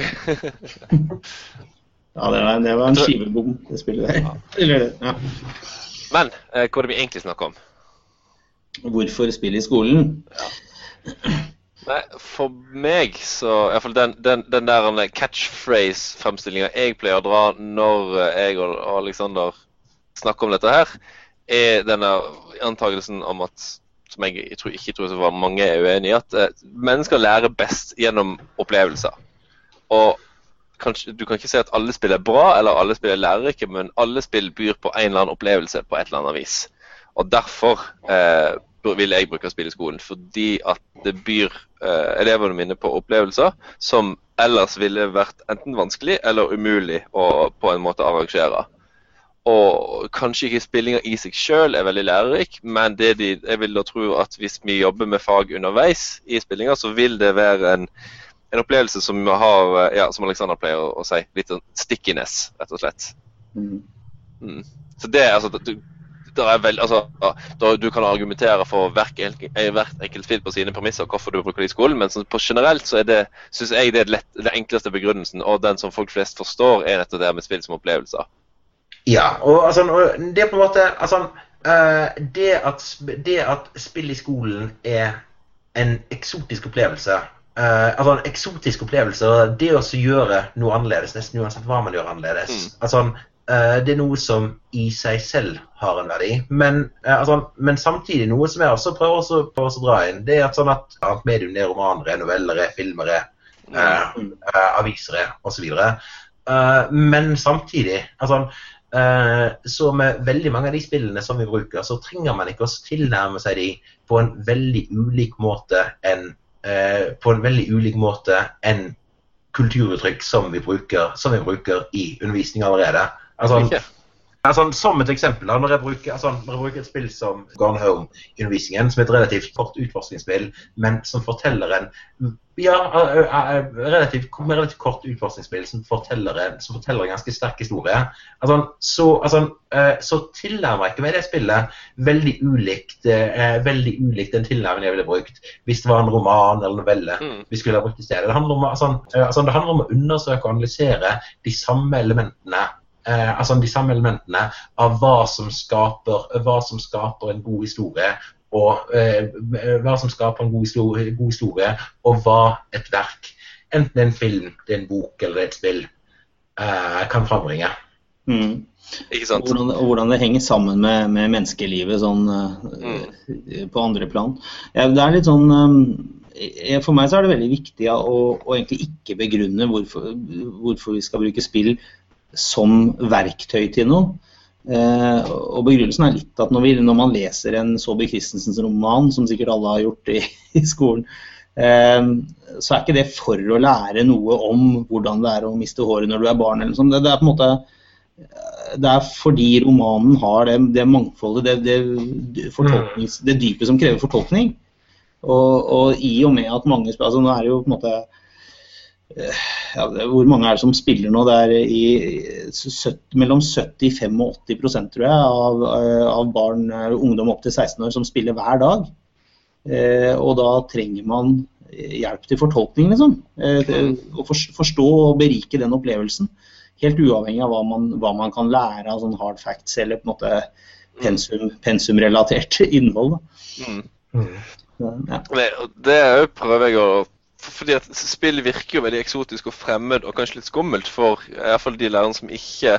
ja, det var, det var en skivebom, det spillet der. Ja. Men hva er det vi egentlig snakker om? Hvorfor spille i skolen? Nei, for meg så Iallfall den, den, den der catchphrase-fremstillinga jeg pleier å dra når jeg og Alexander snakker om dette her, er denne antakelsen om at som jeg tror, ikke tror så mange er uenig i, at eh, mennesker lærer best gjennom opplevelser. Og kanskje, Du kan ikke si at alle spill er bra eller alle spill er lærerike, men alle spill byr på en eller annen opplevelse på et eller annet vis. Og Derfor eh, vil jeg bruke spill i skolen, fordi at det byr eh, elevene mine på opplevelser som ellers ville vært enten vanskelig eller umulig å på en måte arrangere. Og kanskje ikke spillinga i seg sjøl er veldig lærerik, men det de, jeg vil da tro at hvis vi jobber med fag underveis i spillinga, så vil det være en, en opplevelse som har, ja, som Alexander pleier å, å si, litt sånn stickiness, rett og slett. Mm. Mm. Så det er altså du, vel, altså, du kan argumentere for hvert, hvert enkelt spill på sine premisser hvorfor du bruker det i skolen, men sånn, på generelt så er det, synes jeg det er lett, den enkleste begrunnelsen, og den som folk flest forstår, er nettopp det med spill som opplevelser. Ja, og altså, det er på en måte altså, uh, det, at, det, at, spill i skolen er en eksotisk opplevelse uh, Altså en eksotisk opplevelse, det å gjøre noe annerledes, nesten uansett hva man gjør annerledes mm. altså, Det er noe som i seg selv har en verdi. Men, altså, men samtidig noe som jeg også prøver også, prøver å dra inn, det er at sånn at annet medium er romaner, er noveller, er filmer, er mm. aviser osv. Uh, men samtidig altså, Eh, så med veldig mange av de spillene som vi bruker, så trenger man ikke å tilnærme seg de på en veldig ulik måte enn eh, på en veldig ulik måte enn kulturuttrykk som vi bruker, som vi bruker i undervisning allerede. Altså, Altså, som et eksempel, når jeg, bruker, altså, når jeg bruker et spill som Gone Home-undervisningen, som er et relativt kort utforskningsspill, men som forteller en ja, relativt, relativt kort utforskningsspill som forteller en, som forteller en ganske sterk historie, altså, så, altså, så tilnærmer jeg ikke meg det spillet veldig ulikt, veldig ulikt den tilnærmingen jeg ville brukt hvis det var en roman eller novelle mm. vi skulle ha brukt i stedet. Det handler, om, altså, altså, det handler om å undersøke og analysere de samme elementene eh, altså de samme elementene av hva som skaper, hva som skaper en god historie, og eh, hva som skaper en god historie, god historie, og hva et verk, enten en film, det er en bok eller er et spill, eh, kan frambringe. Mm. Hvordan, og hvordan, det henger sammen med, med menneskelivet sånn, mm. på andre plan. Ja, det er litt sånn eh, For meg så er det veldig viktig å, å egentlig ikke begrunne hvorfor, hvorfor vi skal bruke spill som verktøy til noe. Eh, og Begrunnelsen er litt at når, vi, når man leser en Saabye Christensens roman, som sikkert alle har gjort i, i skolen, eh, så er ikke det for å lære noe om hvordan det er å miste håret når du er barn. eller sånt. Det, det, er på en måte det er fordi romanen har det, det mangfoldet, det, det, det, dypet som krever fortolkning. Og, og, i og med at mange altså Nå er det jo på en måte ja, Hvor mange er det som spiller nå? Det er i, 70, mellom 75 og 80% tror jeg, av, av barn, ungdom opp til 16 år som spiller hver dag. Eh, og da trenger man hjelp til fortolkning, liksom. Eh, å forstå og berike den opplevelsen. Helt uavhengig av hva man, hva man kan lære av sånn hard facts eller på en måte pensum, pensumrelatert innhold. Mm. Mm. Ja. Det, det prøver jeg å fordi at spill virker jo veldig eksotisk og fremmed og kanskje litt skummelt for i hvert fall de lærerne som ikke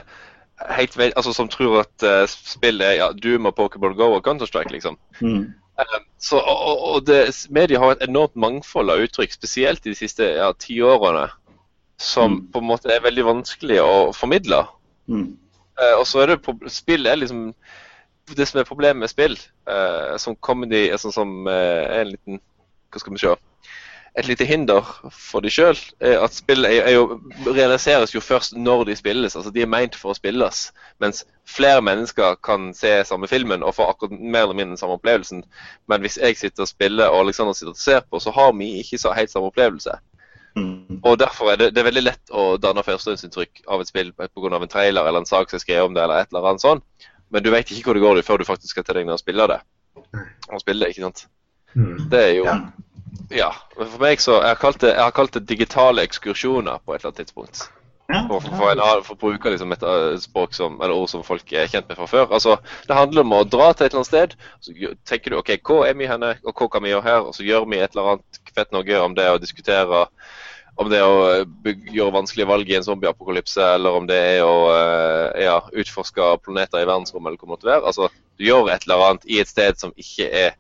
helt vet, altså som tror at uh, spill er ja, Doom og Pokémon Go og Counter-Strike, liksom. Mm. Uh, så, og, og det, Media har et enormt mangfold av uttrykk, spesielt i de siste ja, tiårene, som mm. på en måte er veldig vanskelig å formidle. Mm. Uh, og så er det Spill er liksom Det som er problemet med spill, som comedy, sånn som en liten Hva skal vi se et lite hinder for de sjøl, at spill er, er jo, realiseres jo først når de spilles. altså De er meint for å spilles. Mens flere mennesker kan se samme filmen og få akkurat mer eller mindre den samme opplevelsen. Men hvis jeg sitter og spiller og Alexander sitter og ser på, så har vi ikke så helt samme opplevelse. Mm. Og Derfor er det, det er veldig lett å danne førstehåndsinntrykk av et spill pga. en trailer eller en sak som er skrevet om det, eller et eller annet sånt. Men du vet ikke hvor det går før du faktisk skal til deg ned og spille det. Og spille det, ikke sant? Mm. Det er jo ja. For meg så Jeg har kalt det, har kalt det digitale ekskursjoner på et eller annet tidspunkt. Ja. For, for, en, for, å bruke liksom et uh, språk som, eller ord som folk er kjent med fra før. Altså, Det handler om å dra til et eller annet sted. Så tenker du OK, hvor er vi henne, og hva kan vi gjøre her? Og så gjør vi et eller annet vet noe om det å diskutere om det er å bygge, gjøre vanskelige valg i en zombieapokalypse, eller om det er å uh, ja, utforske planeter i verdensrommet, eller hva det måtte være. Altså, du gjør et eller annet i et sted som ikke er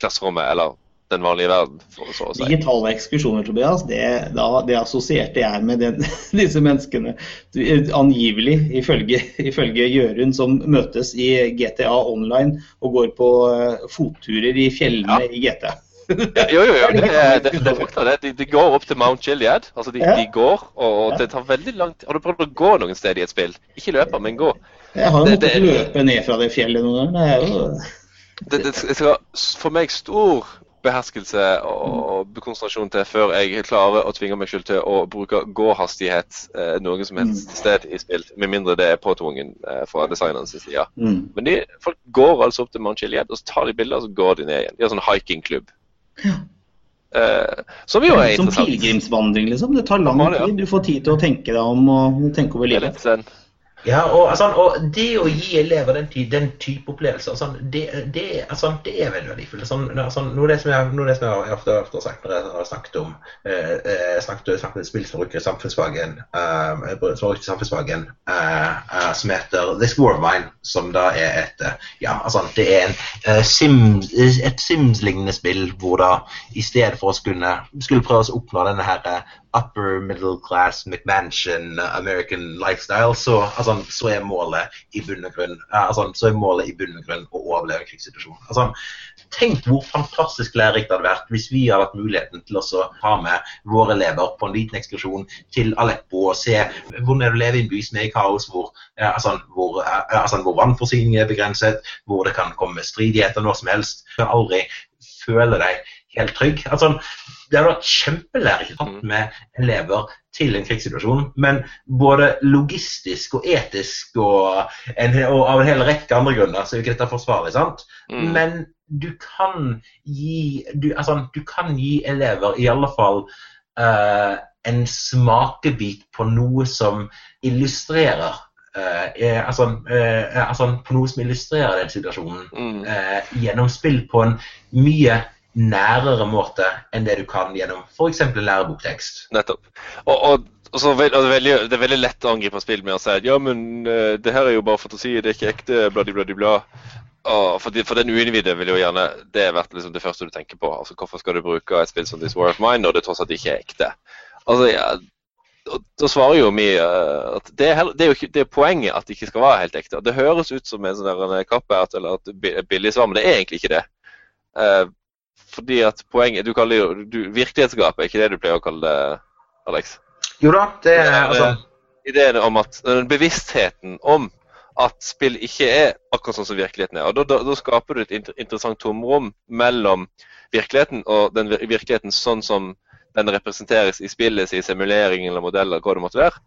klasserommet eller den vanlige verden. for så å si. Digitale ekskursjoner, Tobias, det, da, det assosierte jeg med den, disse menneskene. Angivelig, ifølge, ifølge Jørund, som møtes i GTA Online og går på uh, fotturer i fjellene Ja. i GTA. Ja, jo, jo, jo. Det, det, det fakta, det. De, går opp til Mount Chiliad. Altså, de, Ja. de går, og, det tar veldig lang tid. Har du prøvd å gå noen sted i et spill? Ikke løpe, men gå. Jeg har jo måttet løpe ned fra det fjellet noen ganger. Det er jo Det, det, det skal for meg stor beherskelse og konsentrasjon til før jeg klarer å tvinge meg selv til å bruke gåhastighet eh, noe som helst sted i spill, med mindre det er påtvungen eh, fra designerens side. mm. Men de, folk går altså opp til Mount Chiliad, og så tar de bilder, og så går de ned igjen. De har sånn hikingklubb. Eh, som jo er Som interessant. pilegrimsvandring, liksom. Det tar lang Ja, ja. tid. Du får tid til å tenke deg om og tenke over er livet. Ja, og, altså, og det å gi elever den, ty den type opplevelser, altså, det, det, altså, det er veldig verdifullt. Sånn, altså, noe av det som jeg, det som jeg ofte, ofte har sagt når jeg har snakket om eh, eh, snakket, snakket et spill som bruker samfunnsfagen, eh, som bruker samfunnsfagen eh, eh, som heter This War of Mine, som da er et eh, ja, altså, det er en, eh, Sims, et Sims-lignende spill hvor da i stedet for å skulle, skulle prøve å oppnå denne her upper middle class McMansion American lifestyle, så, altså, så er målet i bunn og grunn altså, så er målet i bunn og grunn å overleve en krigssituasjon. Altså, tenk hvor fantastisk lærerikt det hadde vært hvis vi hadde hatt muligheten til å ha med våre elever på en liten ekskursjon til Aleppo og se hvordan du det å i en by som er i kaos, hvor, eh, altså, hvor, eh, altså, hvor vannforsyningen er begrenset, hvor det kan komme stridigheter når som helst. Du kan aldri føle deg helt trygg. Altså, det hadde vært kjempelærerikt med elever til en krigssituasjon, men både logistisk og etisk og, en, og av en hel rekke andre grunner så er jo ikke dette forsvarlig. sant? Mm. Men du kan gi du, altså, du kan gi elever i alle fall uh, en smakebit på noe som illustrerer uh, er, altså, uh, altså på noe som illustrerer den situasjonen Mm. eh, gjennom spill på en mye nærere måte enn det du kan gjennom f.eks. læreboktekst. Nettopp. Og, og, og så vel- og det, er veldig, det er veldig lett å angripe spill med å si at ja, men uh, det her er jo bare fantasi, det er ikke ekte, bladi, bladi, bla. Og for, de, for den uinnvidde vil jo gjerne det vært liksom det første du tenker på. Altså, Hvorfor skal du bruke et spill som This War of Mine når det tross alt ikke er ekte? Altså, ja, Da svarer jo vi eh, at det er, heller, det er jo ikke, det er poenget at det ikke skal være helt ekte. Det høres ut som en sånn kappert eller et billig svar, men det er egentlig ikke det. Eh, fordi at poenget Du kaller jo du, virkelighetsgap, er ikke det du pleier å kalle det, Alex? Jo da, det er Eh, altså ideen om at den bevisstheten om at spill ikke er akkurat sånn som virkeligheten er. og Da, da, da skaper du et inter interessant tomrom mellom virkeligheten og den vir virkeligheten sånn som den representeres i spillet, i simulering eller modeller, hva det måtte være,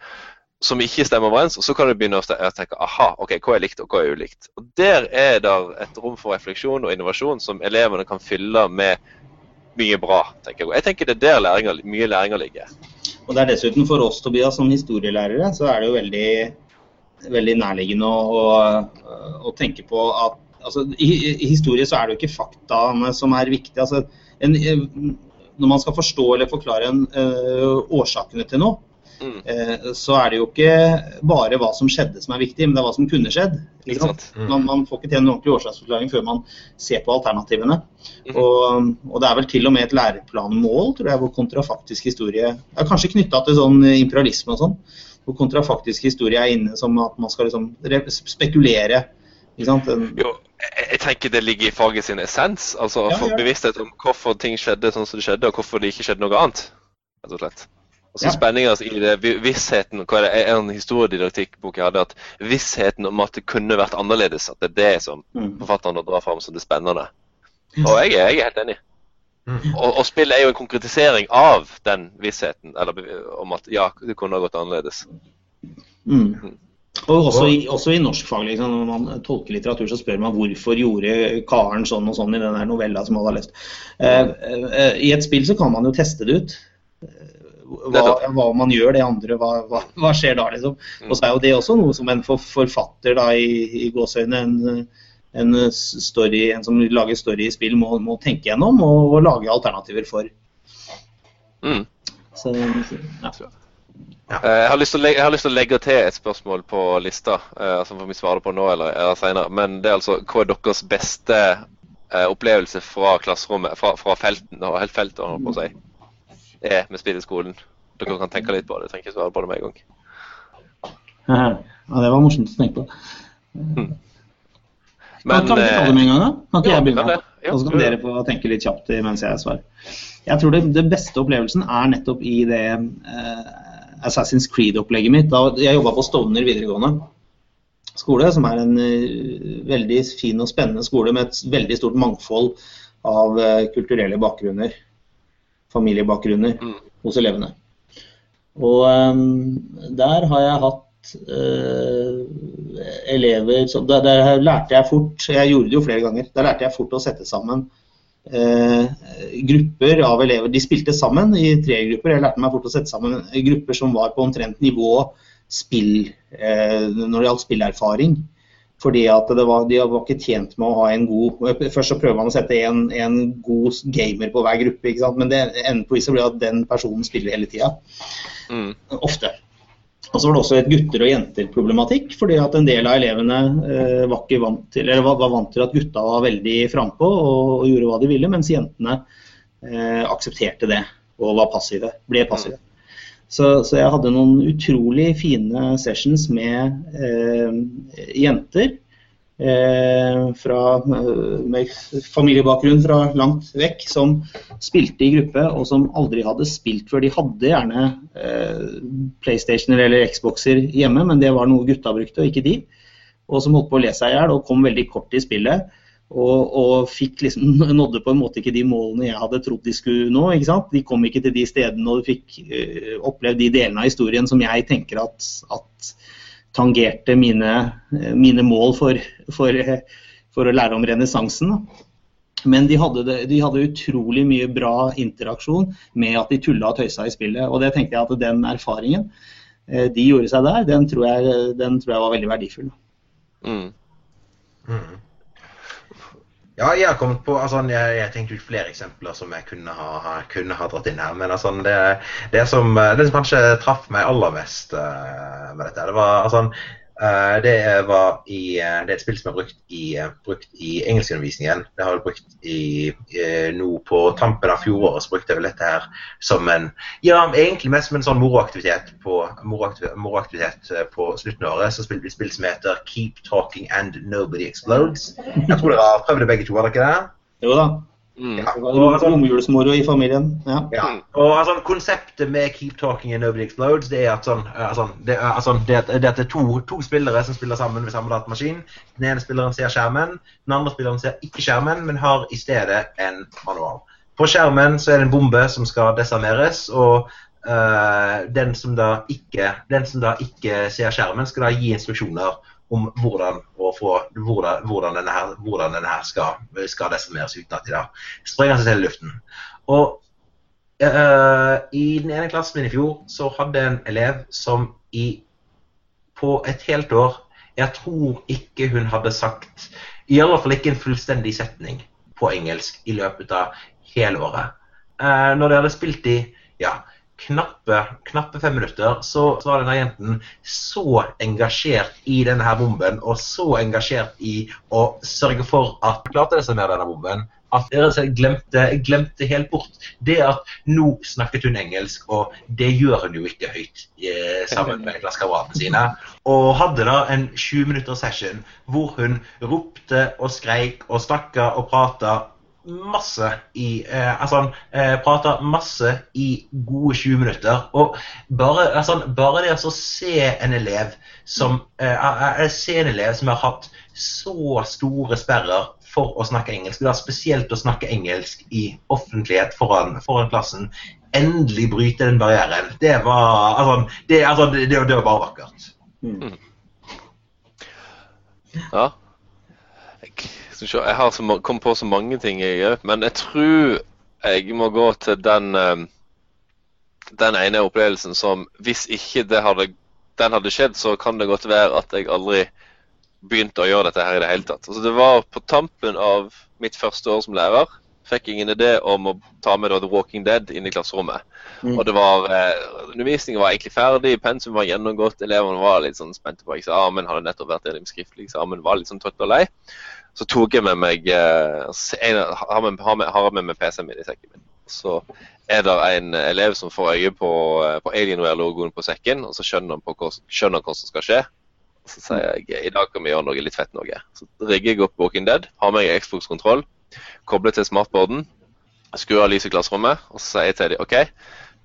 som ikke stemmer overens. Og så kan du begynne å tenke aha, ok, hva er likt og hva er ulikt. Og Der er det et rom for refleksjon og innovasjon som elevene kan fylle med mye bra. tenker Jeg Jeg tenker det er der læringa, mye læringa ligger. Og det er dessuten for oss, Tobias, som historielærere, så er det jo veldig, veldig nærliggende å, å, å tenke på at altså, i, I historie så er det jo ikke faktaene som er viktige. Altså, en, når man skal forstå eller forklare en, eh, årsakene til noe, Mm. eh, så er det jo ikke bare hva som skjedde som er viktig, men det er hva som kunne skjedd. Ikke Ikke sant? sant? Man, man får ikke til en ordentlig årsaksforklaring før man ser på alternativene. Mm. Og, og det er vel til og med et læreplanmål, tror jeg, hvor kontrafaktisk historie er kanskje knytta til sånn imperialisme og sånn. Hvor kontrafaktisk historie er inne som at man skal liksom spekulere. Ikke sant? En, Jo, jeg, tenker det ligger i faget sin essens. Altså Ja, få ja. bevissthet om hvorfor ting skjedde sånn som det skjedde, og hvorfor det ikke skjedde noe annet. rett og slett. Og så Ja. spenninga i det, vissheten hva er det, En historiedidaktikkbok jeg hadde, at vissheten om at det kunne vært annerledes, at det er det som mm. forfatterne drar fram som det spennende. Og jeg jeg er helt enig. Mm. Og, og spillet er jo en konkretisering av den vissheten eller, om at ja, det kunne ha gått annerledes. Mm. Og også i, også i norskfag, liksom, når man tolker litteratur, så spør man hvorfor gjorde karen sånn og sånn i den novella som alle har lest. Uh, uh, uh, I et spill så kan man jo teste det ut. Eh, Hva, hva man gjør det andre, hva, hva, hva skjer da, liksom. Og så er jo det også noe som en for, forfatter da i, i gåseøyne, en, en story, en som lager story i spill, må, må tenke gjennom og, og lage alternativer for. Mm. Så, ja. Ja. Jeg har, lyst til å legge, jeg har lyst til å legge til et spørsmål på lista, eh, som får vi svare på nå eller, eller senere. Men det er altså hva er deres beste eh, opplevelse fra klasserommet, fra, fra felten, helt feltet, holdt på å si, er med spilleskolen. Dere kan tenke litt på det. Trenger ikke svare på det med en gang. ja, det var morsomt å tenke på. Men kan, vi ta det med en gang, da? Kan ikke ja, jeg begynne? Ja, Og så kan dere få tenke litt kjapt mens jeg svarer. Jeg tror det, det beste opplevelsen er nettopp i det eh, Assassin's Creed-opplegget mitt. Da jeg jobba på Stovner videregående skole, som er en uh, veldig fin og spennende skole med et veldig stort mangfold av uh, kulturelle bakgrunner, familiebakgrunner, Mm. hos elevene. Og um, der har jeg hatt uh, elever som der, der lærte jeg fort Jeg gjorde det jo flere ganger. Der lærte jeg fort å sette sammen uh, grupper av elever. De spilte sammen i tre grupper. Jeg lærte meg fort å sette sammen grupper som var på omtrent nivå spill uh, når det gjaldt spillerfaring. Fordi at det var, De var ikke tjent med å ha en god Først så prøver man å sette en, en god gamer på hver gruppe, ikke sant? men det ender på viset blir at den personen spiller hele tida. Mm. Ofte. Og så var det også et gutter- og jenter-problematikk, fordi at en del av elevene eh, var, vant til, eller var, var vant til at gutta var veldig frampå og, og gjorde hva de ville, mens jentene eh, aksepterte det og var passive, ble passive. Så, så jeg hadde noen utrolig fine sessions med eh, jenter eh, fra, eh, med familiebakgrunn fra langt vekk som spilte i gruppe og som aldri hadde spilt før. De hadde gjerne eh, PlayStationer eller Xboxer hjemme, men det var noe gutta brukte, og ikke de. Og som holdt på å le seg i hjel og kom veldig kort i spillet. Og, og fikk liksom, nådde på en måte ikke de målene jeg hadde trodd de skulle nå. ikke sant? De kom ikke til de stedene og fikk uh, opplevd de delene av historien som jeg tenker at, at tangerte mine, eh, mine mål for, for, eh, for å lære om renessansen. Men de hadde, det, de hadde utrolig mye bra interaksjon med at de tulla og tøysa i spillet. Og det tenkte jeg at den erfaringen eh, de gjorde seg der, den tror jeg, den tror jeg var veldig verdifull. Mm. Mm. Ja, jeg har kommet på altså, jeg, jeg tenkte ut flere eksempler som jeg kunne ha, kunne ha dratt inn her. Men altså, det, det, som, det som kanskje traff meg aller mest uh, med dette, det var altså, det var i eh, Det er et spill som er brukt i, eh, brukt i engelskundervisningen. Det har vi brukt i, eh, nå på tampen av fjoråret, så brukte jeg vel dette her som en Ja, egentlig mest som en sånn moroaktivitet på, moroaktivitet, eh, på slutten av året. Så spilte vi et spill som heter Keep Talking and Nobody Explodes. Jeg tror dere har prøvd det begge to, har dere ikke det? Jo da. Mm. Ja. Var romjulsmoro i familien. Ja. Ja. Og altså, Konseptet med Keep Talking and Nobody Explodes det er at, sånn, altså, det, altså, det, det er det er to, to spillere som spiller sammen ved samme datamaskin. Den ene spilleren ser skjermen, den andre spilleren ser ikke skjermen, men har i stedet en manual. På skjermen så er det en bombe som skal desarmeres, og uh, den, som da ikke, den som da ikke ser skjermen, skal da gi instruksjoner om hvordan, få, hvordan, hvordan denne her, hvordan denne her skal, skal desimeres uten at de da sprenger seg til luften. Og uh, I den ene klassen min i fjor så hadde en elev som i på et helt år Jeg tror ikke hun hadde sagt I alle fall ikke en fullstendig setning på engelsk i løpet av hele året. Uh, når de hadde spilt i ja, knappe, knappe fem minutter, så, så var denne jenten så engasjert i denne her bomben, og så engasjert i å sørge for at klarte det seg med denne bomben, at jeg glemte, glemte helt bort det at nå snakket hun engelsk, og det gjør hun jo ikke høyt eh, sammen med klassekameratene sine. Og hadde da en 20 minutter session hvor hun ropte og skreik og snakka og prata masse i eh, Altså han eh, prata masse i gode 20 minutter. Og bare, altså, bare det å se en elev som eh, eh, Se en elev som har hatt så store sperrer for å snakke engelsk, da spesielt å snakke engelsk i offentlighet foran, foran klassen, endelig bryte den barrieren. Det var altså, det, altså, det, det, det var bare vakkert. Mm. Ja. Skal se, jeg har så, kom på så mange ting, jeg òg. Men jeg tror jeg må gå til den eh, den ene opplevelsen som Hvis ikke det hadde, den hadde skjedd, så kan det godt være at jeg aldri begynte å gjøre dette her i det hele tatt. Altså, det var på tampen av mitt første år som lærer. fikk ingen idé om å ta med da The Walking Dead inn i klasserommet. Mm. Og det var, eh, Undervisningen var egentlig ferdig, pensum var gjennomgått, elevene var litt sånn spente på eksamen, hadde nettopp vært gjennom skriftlig eksamen, var litt sånn trøtt og lei. Så tok jeg med meg eh, en, har, med, har, med, meg PC-en min i sekken min. Så er det en elev som får øye på, eh, på Alienware-logoen på sekken, og så skjønner han, hva, skjønner som skal skje. Så sier jeg i dag kan vi gjøre noe litt fett noe. Så rigger jeg opp Walking Dead, har med meg Xbox-kontroll, kobler til smartboarden, skrur av lyset i klasserommet, og så sier jeg til dem OK,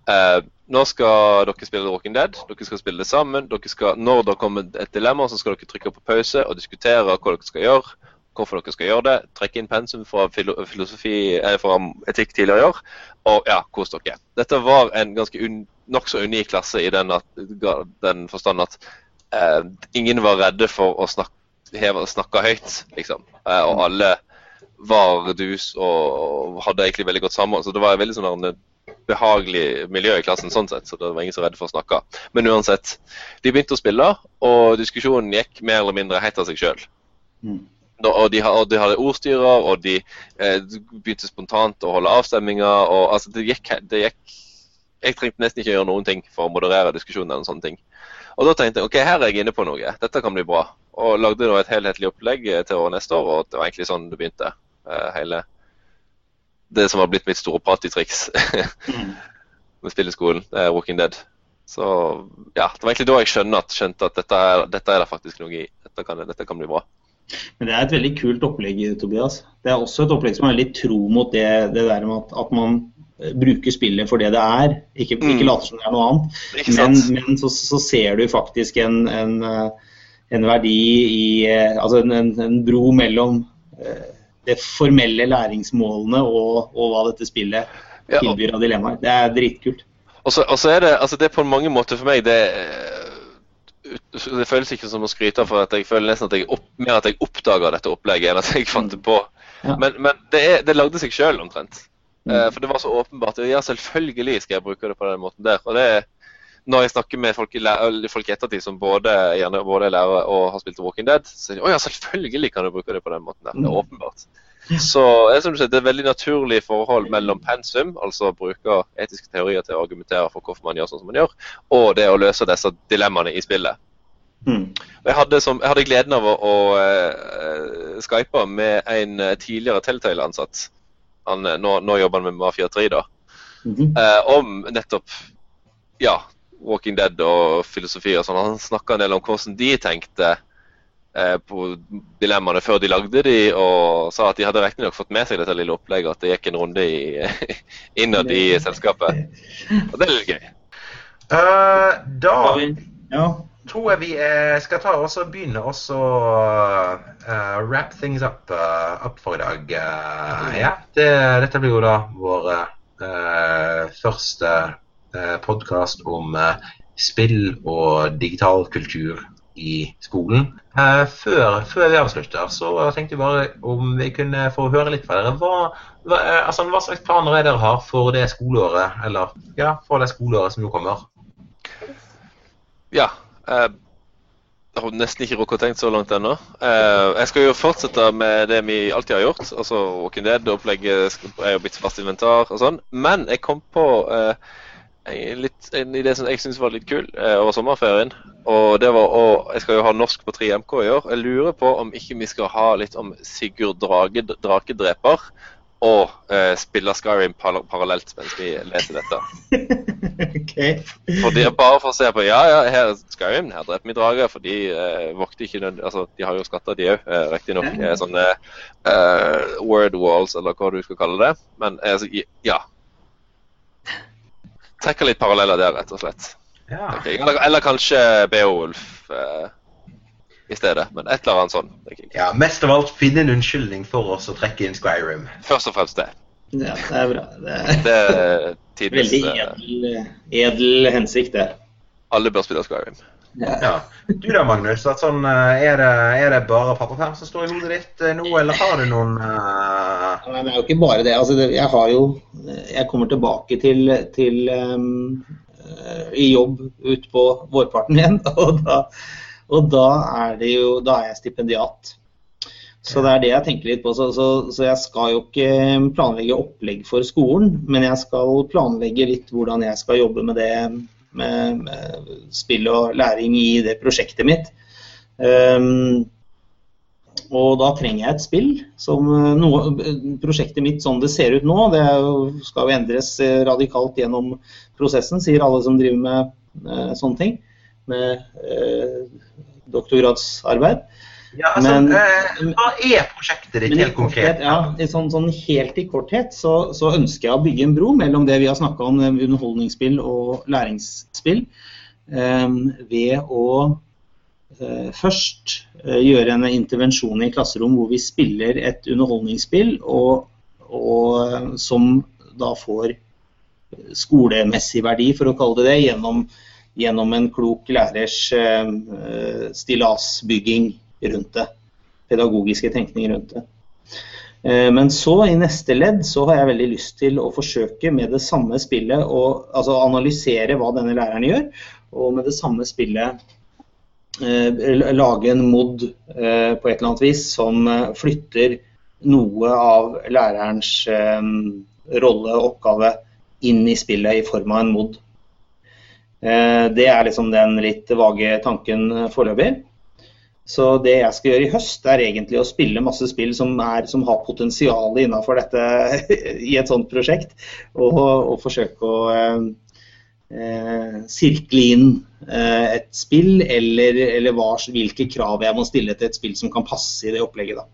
Uh, nå skal dere spille Walking Dead. Dere skal spille det sammen. Dere skal, når det kommer et dilemma, så skal dere trykke på pause og diskutere hva dere skal gjøre. Hvorfor dere skal gjøre det. Trekke inn pensum fra filosofi, eh, fra etikk tidligere i år. Og ja, kos dere. Dette var en ganske un, nokså unik klasse i den, at, den forstand at eh, ingen var redde for å snakke, heve, snakke høyt, liksom. Eh, og alle var dus og hadde egentlig veldig godt sammen. Så det var et veldig sånn behagelig miljø i klassen sånn sett, så det var ingen som var redd for å snakke. Men uansett, de begynte å spille, og diskusjonen gikk mer eller mindre helt av seg sjøl. Mm. Og de, og de hadde ordstyrer, og de eh, begynte spontant å holde avstemninger. og altså det gikk, det gikk Jeg trengte nesten ikke gjøre noen ting for å moderere diskusjonen. eller sånne ting. Og da tenkte jeg ok, her er jeg inne på noe. Dette kan bli bra. Og lagde da et helhetlig opplegg eh, til år neste år, og det var egentlig sånn det begynte. eh, hele Det som har blitt mitt store partytriks Mm. med spilleskolen, det er Walking Dead. Så ja, det var egentlig da jeg skjønte at, skjønte at dette, er, dette er det faktisk noe i. Dette kan, dette kan bli bra. Men det er et veldig kult opplegg, Tobias. Det er også et opplegg som er litt tro mot det, det der med at, at man eh, bruker spillet for det det er, ikke, ikke Mm. later som det er noe annet. Men, men så, så ser du faktisk en, en, eh, en verdi i eh, Altså en, en, bro mellom det formelle læringsmålene og, og hva dette spillet tilbyr av dilemmaer. Det er dritkult. Og så, og så er det, altså det er på mange måter for meg det Det føles ikke som å skryte, for at jeg føler nesten at jeg opp, mer at jeg oppdaga dette opplegget enn at jeg fant det på. Ja. Men, men det, er, det lagde seg sjøl omtrent. Mm. Eh, for det var så åpenbart. Ja, selvfølgelig skal jeg bruke det på den måten der. Og det er når jeg snakker med folk i, folk i ettertid som både, gjerne både er lærere og har spilt Walking Dead, så sier de å ja, selvfølgelig kan du bruke det på den måten der. Det er Mm. åpenbart. Så det er et veldig naturlig forhold mellom pensum, altså å bruke etiske teorier til å argumentere for hvorfor man gjør sånn som man gjør, og det å løse disse dilemmaene i spillet. Mm. Jeg hadde, som, jeg hadde gleden av å, å uh, skype med en eh, tidligere Telltale-ansatt. Eh, nå, nå jobber han med Mafia 3, da. Mm -hmm. uh, om nettopp ja, Walking Dead og filosofi og sånn. Han snakka en del om hvordan de tenkte på dilemmaene før de lagde de, og sa at de hadde riktignok fått med seg dette lille opplegget, at det gikk en runde i, innad i selskapet. Og det er litt gøy. Uh, da Ja. tror jeg vi eh, skal ta oss og begynne å uh, wrap things up, uh, up for i dag. Eh, ja, det, dette blir jo da vår eh, første uh, podkast om eh, spill og digital kultur i skolen. Eh, før, før vi avslutter, så tenkte jeg bare om vi kunne få høre litt fra dere. Hva, hva, eh, altså, hva slags planer er dere har for det skoleåret, eller ja, for det skoleåret som jo kommer? Ja. Eh, jeg har nesten ikke rukket å tenke så langt ennå. Eh, jeg skal jo fortsette med det vi alltid har gjort. altså Walking Dead-opplegget er jo blitt fast inventar og sånn. Men jeg kom på eh, litt, en idé som jeg syns var litt kul eh, over sommerferien. Og det var å Jeg skal jo ha norsk på 3MK i år. Jeg lurer på om ikke vi skal ha litt om Sigurd Drage, Drakedreper og eh, spille Skyrim par parallelt mens vi leser dette. ok. For de, bare for å se på Ja, ja, her er Skyrim, her dreper vi drager. For de eh, vokter ikke nød... Altså, de har jo skatter, de òg, eh, riktignok. Eh, sånne eh, word walls, eller hva du skal kalle det. Men eh, ja. Trekker litt paralleller der, rett og slett. Ja. Eller, eller kanskje Beowulf eh, i stedet. Men et eller annet sånn. Ja, Mest av alt finne en unnskyldning for oss å trekke inn Skyrim. Først og fremst det. Ja, det er bra. Det er Det er tidligst, veldig edel, edel hensikt, det. Alle bør spille Skyrim. Ja. Du da, Magnus. Sånn, eh, er, det, er det bare pappaperm som står i hodet ditt eh, nå, eller har du noen uh... Nei, det er jo ikke bare det. Altså, det jeg har jo Jeg kommer tilbake til, til um, eh, i jobb utpå vårparten igjen. Og da, og da er jo Da er jeg stipendiat. Så det er det jeg tenker litt på. Så, så, så, jeg skal jo ikke planlegge opplegg for skolen, men jeg skal planlegge litt hvordan jeg skal jobbe med det med, med spill og læring i det prosjektet mitt. Um, og da trenger jeg et spill. Som eh, noe, prosjektet mitt sånn det ser ut nå, det skal jo endres eh, radikalt gjennom prosessen, sier alle som driver med uh, sånne ting. Med uh, doktorgradsarbeid. Ja, altså, Men, uh, hva er prosjektet ditt helt konkret? Ja, sånn, sånn, helt i korthet så, så, ønsker jeg å bygge en bro mellom det vi har snakka om, underholdningsspill og læringsspill, ved å først Eh, gjøre en intervensjon i klasserom hvor vi spiller et underholdningsspill, og, og, som da får skolemessig verdi, for å kalle det det, gjennom, gjennom en klok lærers stillasbygging rundt det. Pedagogiske tenkning rundt det. Uh, men så, i neste ledd, så har jeg veldig lyst til å forsøke med det samme spillet å altså analysere hva denne læreren gjør, og med det samme spillet Eh, lage en mod eh, på et eller annet vis som eh, flytter noe av lærerens rolle og oppgave inn i spillet i form av en mod. Det er liksom den litt vage tanken foreløpig. Så det jeg skal gjøre i høst, er egentlig å spille masse spill som, er, som har potensial innafor dette i et sånt prosjekt. Og, og forsøke å eh, sirkle inn eh, et spill, eller, eller hva, hvilke krav jeg må stille til et spill som kan passe i det opplegget. Da.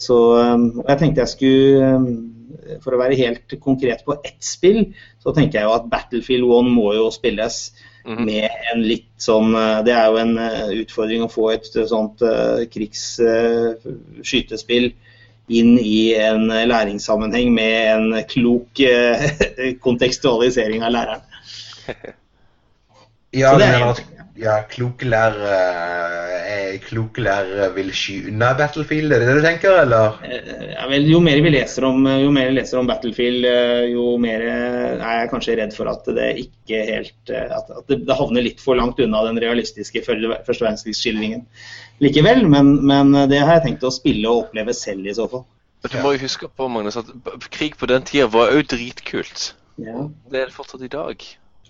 Så eh, jeg tenkte jeg skulle eh, For å være helt konkret på ett spill, så tenker jeg jo at Battlefield 1 må jo spilles mm -hmm. med en litt sånn eh, Det er jo en utfordring å få et sånt krigsskytespill inn i en læringssammenheng med en klok kontekstualisering av læreren. ja, det er, ja, kloke lærere, eh, kloke lærere vil sky unna Battlefield, er det det du tenker, eller? Eh, ja, vel, jo mer vi leser om, jo mer vi leser om Battlefield, eh, jo mer er jeg kanskje redd for at det ikke helt At, det, det havner litt for langt unna den realistiske første verdenskrigsskildringen likevel. Men, men, det har jeg tenkt å spille og oppleve selv i så fall. Du må jo huske på Magnus, at krig på den tida var jo dritkult. Ja. Det er det fortsatt i dag.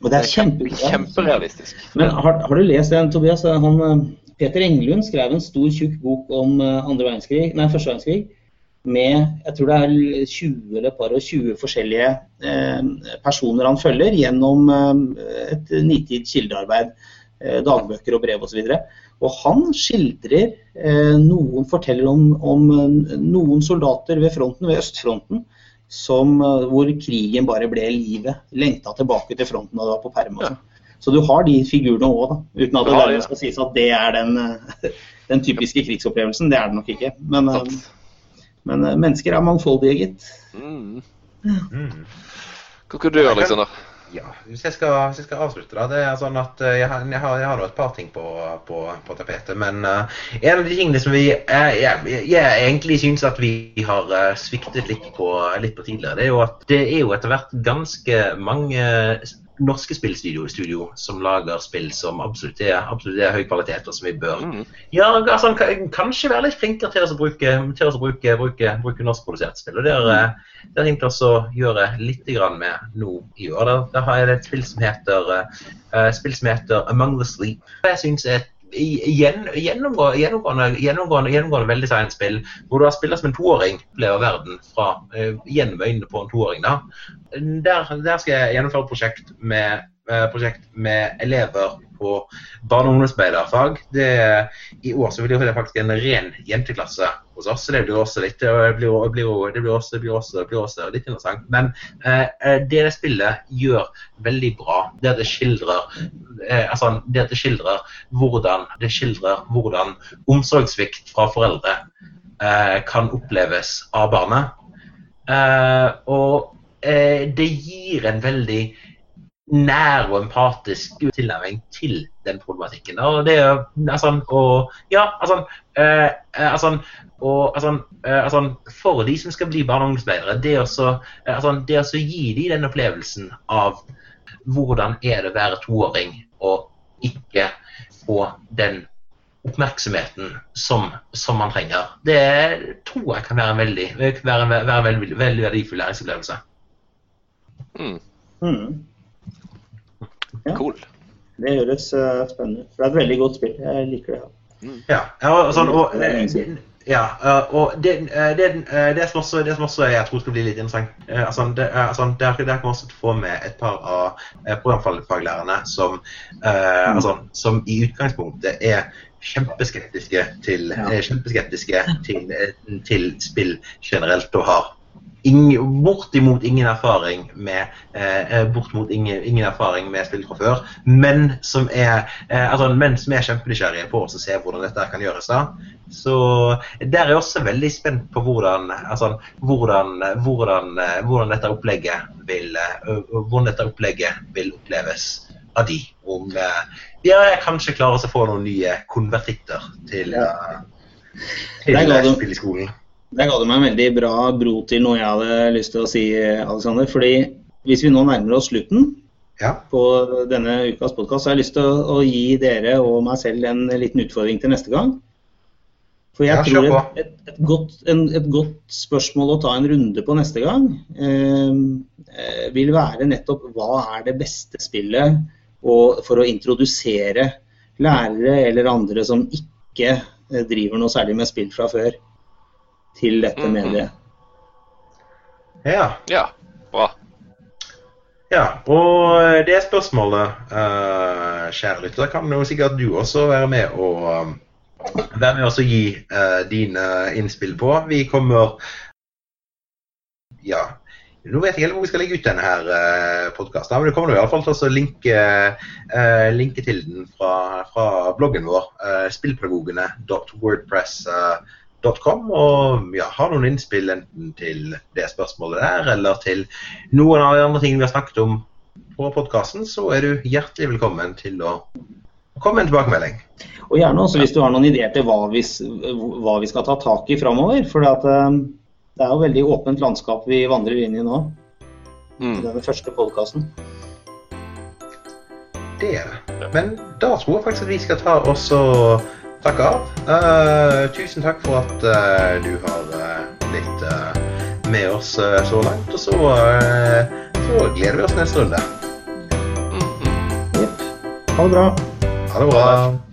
Og det er kjempe, kjemperealistisk. Men har, har, du lest den, Tobias? Han, eh, Peter Englund skrev en stor, tjukk bok om eh, andre verdenskrig, nei, første verdenskrig. Med jeg tror det er 20 eller par og 20 forskjellige eh, personer han følger gjennom eh, et nitid kildearbeid. Eh, dagbøker og brev osv. Og, han skildrer eh, noen forteller om, om noen soldater ved fronten, ved østfronten, som, eh, hvor krigen bare ble livet. Lengta tilbake til fronten da det var på perm. Ja. Så du har de figurene òg, uten at det ja, ja. skal sies at det er den, eh, den, typiske krigsopplevelsen. Det er det nok ikke. Men, eh, men mennesker er mangfoldige, gitt. Mm. Mm. Hva kan du gjøre, Aleksander? Ja, hvis jeg, skal, hvis jeg skal, avslutte, da. Det er sånn at jeg har, jeg har, jeg et par ting på, på, på tapetet. Men uh, en av de tingene som vi uh, jeg, jeg, egentlig syns at vi har sviktet litt på, litt på tidligere, det er jo at det er jo etter hvert ganske mange norske spillstudio som lager spill som absolutt er, absolutt er, høy kvalitet, og som vi bør mm. ja, altså, kanskje være litt flinkere til å bruke, til å bruke, bruke, bruke norskprodusert spill. og Det har jeg tenkt å gjøre litt med nå i år. Da, har jeg et spill som heter, uh, spill som heter Among the Sleep. Jeg synes er et gjennomgående, gjennomgående, gjennomgående, gjennomgående veldig seint spill, hvor du har spiller som en toåring, opplever verden fra, uh, gjennom øynene på en toåring. Der, der, skal jeg gjennomføre et prosjekt med, prosjekt med elever på barne- og ungdomsarbeiderfag. I år så blir det faktisk en ren jenteklasse hos oss, så det blir også litt det blir, det det også, det blir, også, det blir også, litt interessant. Men eh, eh det det spillet gjør veldig bra, det at det skildrer eh, altså, det at det skildrer hvordan det skildrer hvordan omsorgssvikt fra foreldre eh, kan oppleves av barnet. Eh, og eh, det gir en veldig nær og empatisk tilnærming til den problematikken. Og det er altså, og, ja, altså, eh, altså, og, altså, altså, For de som skal bli barne- og ungdomsarbeidere, det, også, altså, det å gi dem den opplevelsen av hvordan er det å være toåring og ikke få den oppmerksomheten som, som, man trenger. Det tror jeg kan være en veldig, være, være en veldig, veldig verdifull læringsopplevelse. Mm. Mm. Ja. Cool. Det høres uh, spennende ut. Det er et veldig godt spill. Jeg liker det. Ja, ja og, sånn, og, ja, og det, det, det, som også, det, som også, jeg tror skal bli litt interessant altså, det, altså, Der kan man også få med et par av programfaglærerne som, uh, altså, som i utgangspunktet er kjempeskeptiske til, ja. kjempeskeptiske til, til spill generelt og har ing, bortimot ingen erfaring med eh, eh, bortimot ingen, ingen, erfaring med spill fra før, men som er, eh, altså, men som er kjempenysgjerrige på å se hvordan dette kan gjøres. da. Så der er jeg også veldig spent på hvordan, altså, hvordan, hvordan, hvordan dette opplegget vil hvordan dette opplegget vil oppleves av de. Om ja, kanskje klarer å få noen nye konvertitter til, til spill i skolen. Der ga du meg en veldig bra bro til noe jeg hadde lyst til å si, Alexander. fordi hvis vi nå nærmer oss slutten ja. på denne ukas podkast, så har jeg lyst til å, å, gi dere og meg selv en liten utfordring til neste gang. For jeg ja, tror et, et, et, godt, en, et, godt, spørsmål å ta en runde på neste gang eh, eh vil være nettopp hva er det beste spillet og, for å introdusere lærere eller andre som ikke eh, driver noe særlig med spill fra før til dette -hmm. mediet. Ja. ja. Bra. Ja, og det spørsmålet, uh, kjære lytter, kan jo sikkert du også være med og uh, være med og gi uh, dine innspill på. Vi kommer Ja. Nå vet jeg ikke hvor vi skal legge ut denne her uh, podkasten, men det kommer iallfall til å linke, uh, linke til den fra, fra bloggen vår, uh, spillpedagogene.wordpress.com Com, og ja, har noen innspill enten til det spørsmålet der, eller til noen av de andre tingene vi har snakket om på podkasten, så er du hjertelig velkommen til å komme med en tilbakemelding. Og gjerne også hvis du har noen ideer til hva vi, hva vi skal ta tak i framover. For um, det er jo veldig åpent landskap vi vandrer inn i nå. Mm. Denne første podkasten. Det er det. Men da tror jeg faktisk at vi skal ta oss og takke av. Uh, tusen takk for at uh, du har uh, blitt med oss så langt. Og så, så, gleder vi oss neste runde. Mm -hmm. Yep. Ha det bra. Ha det bra.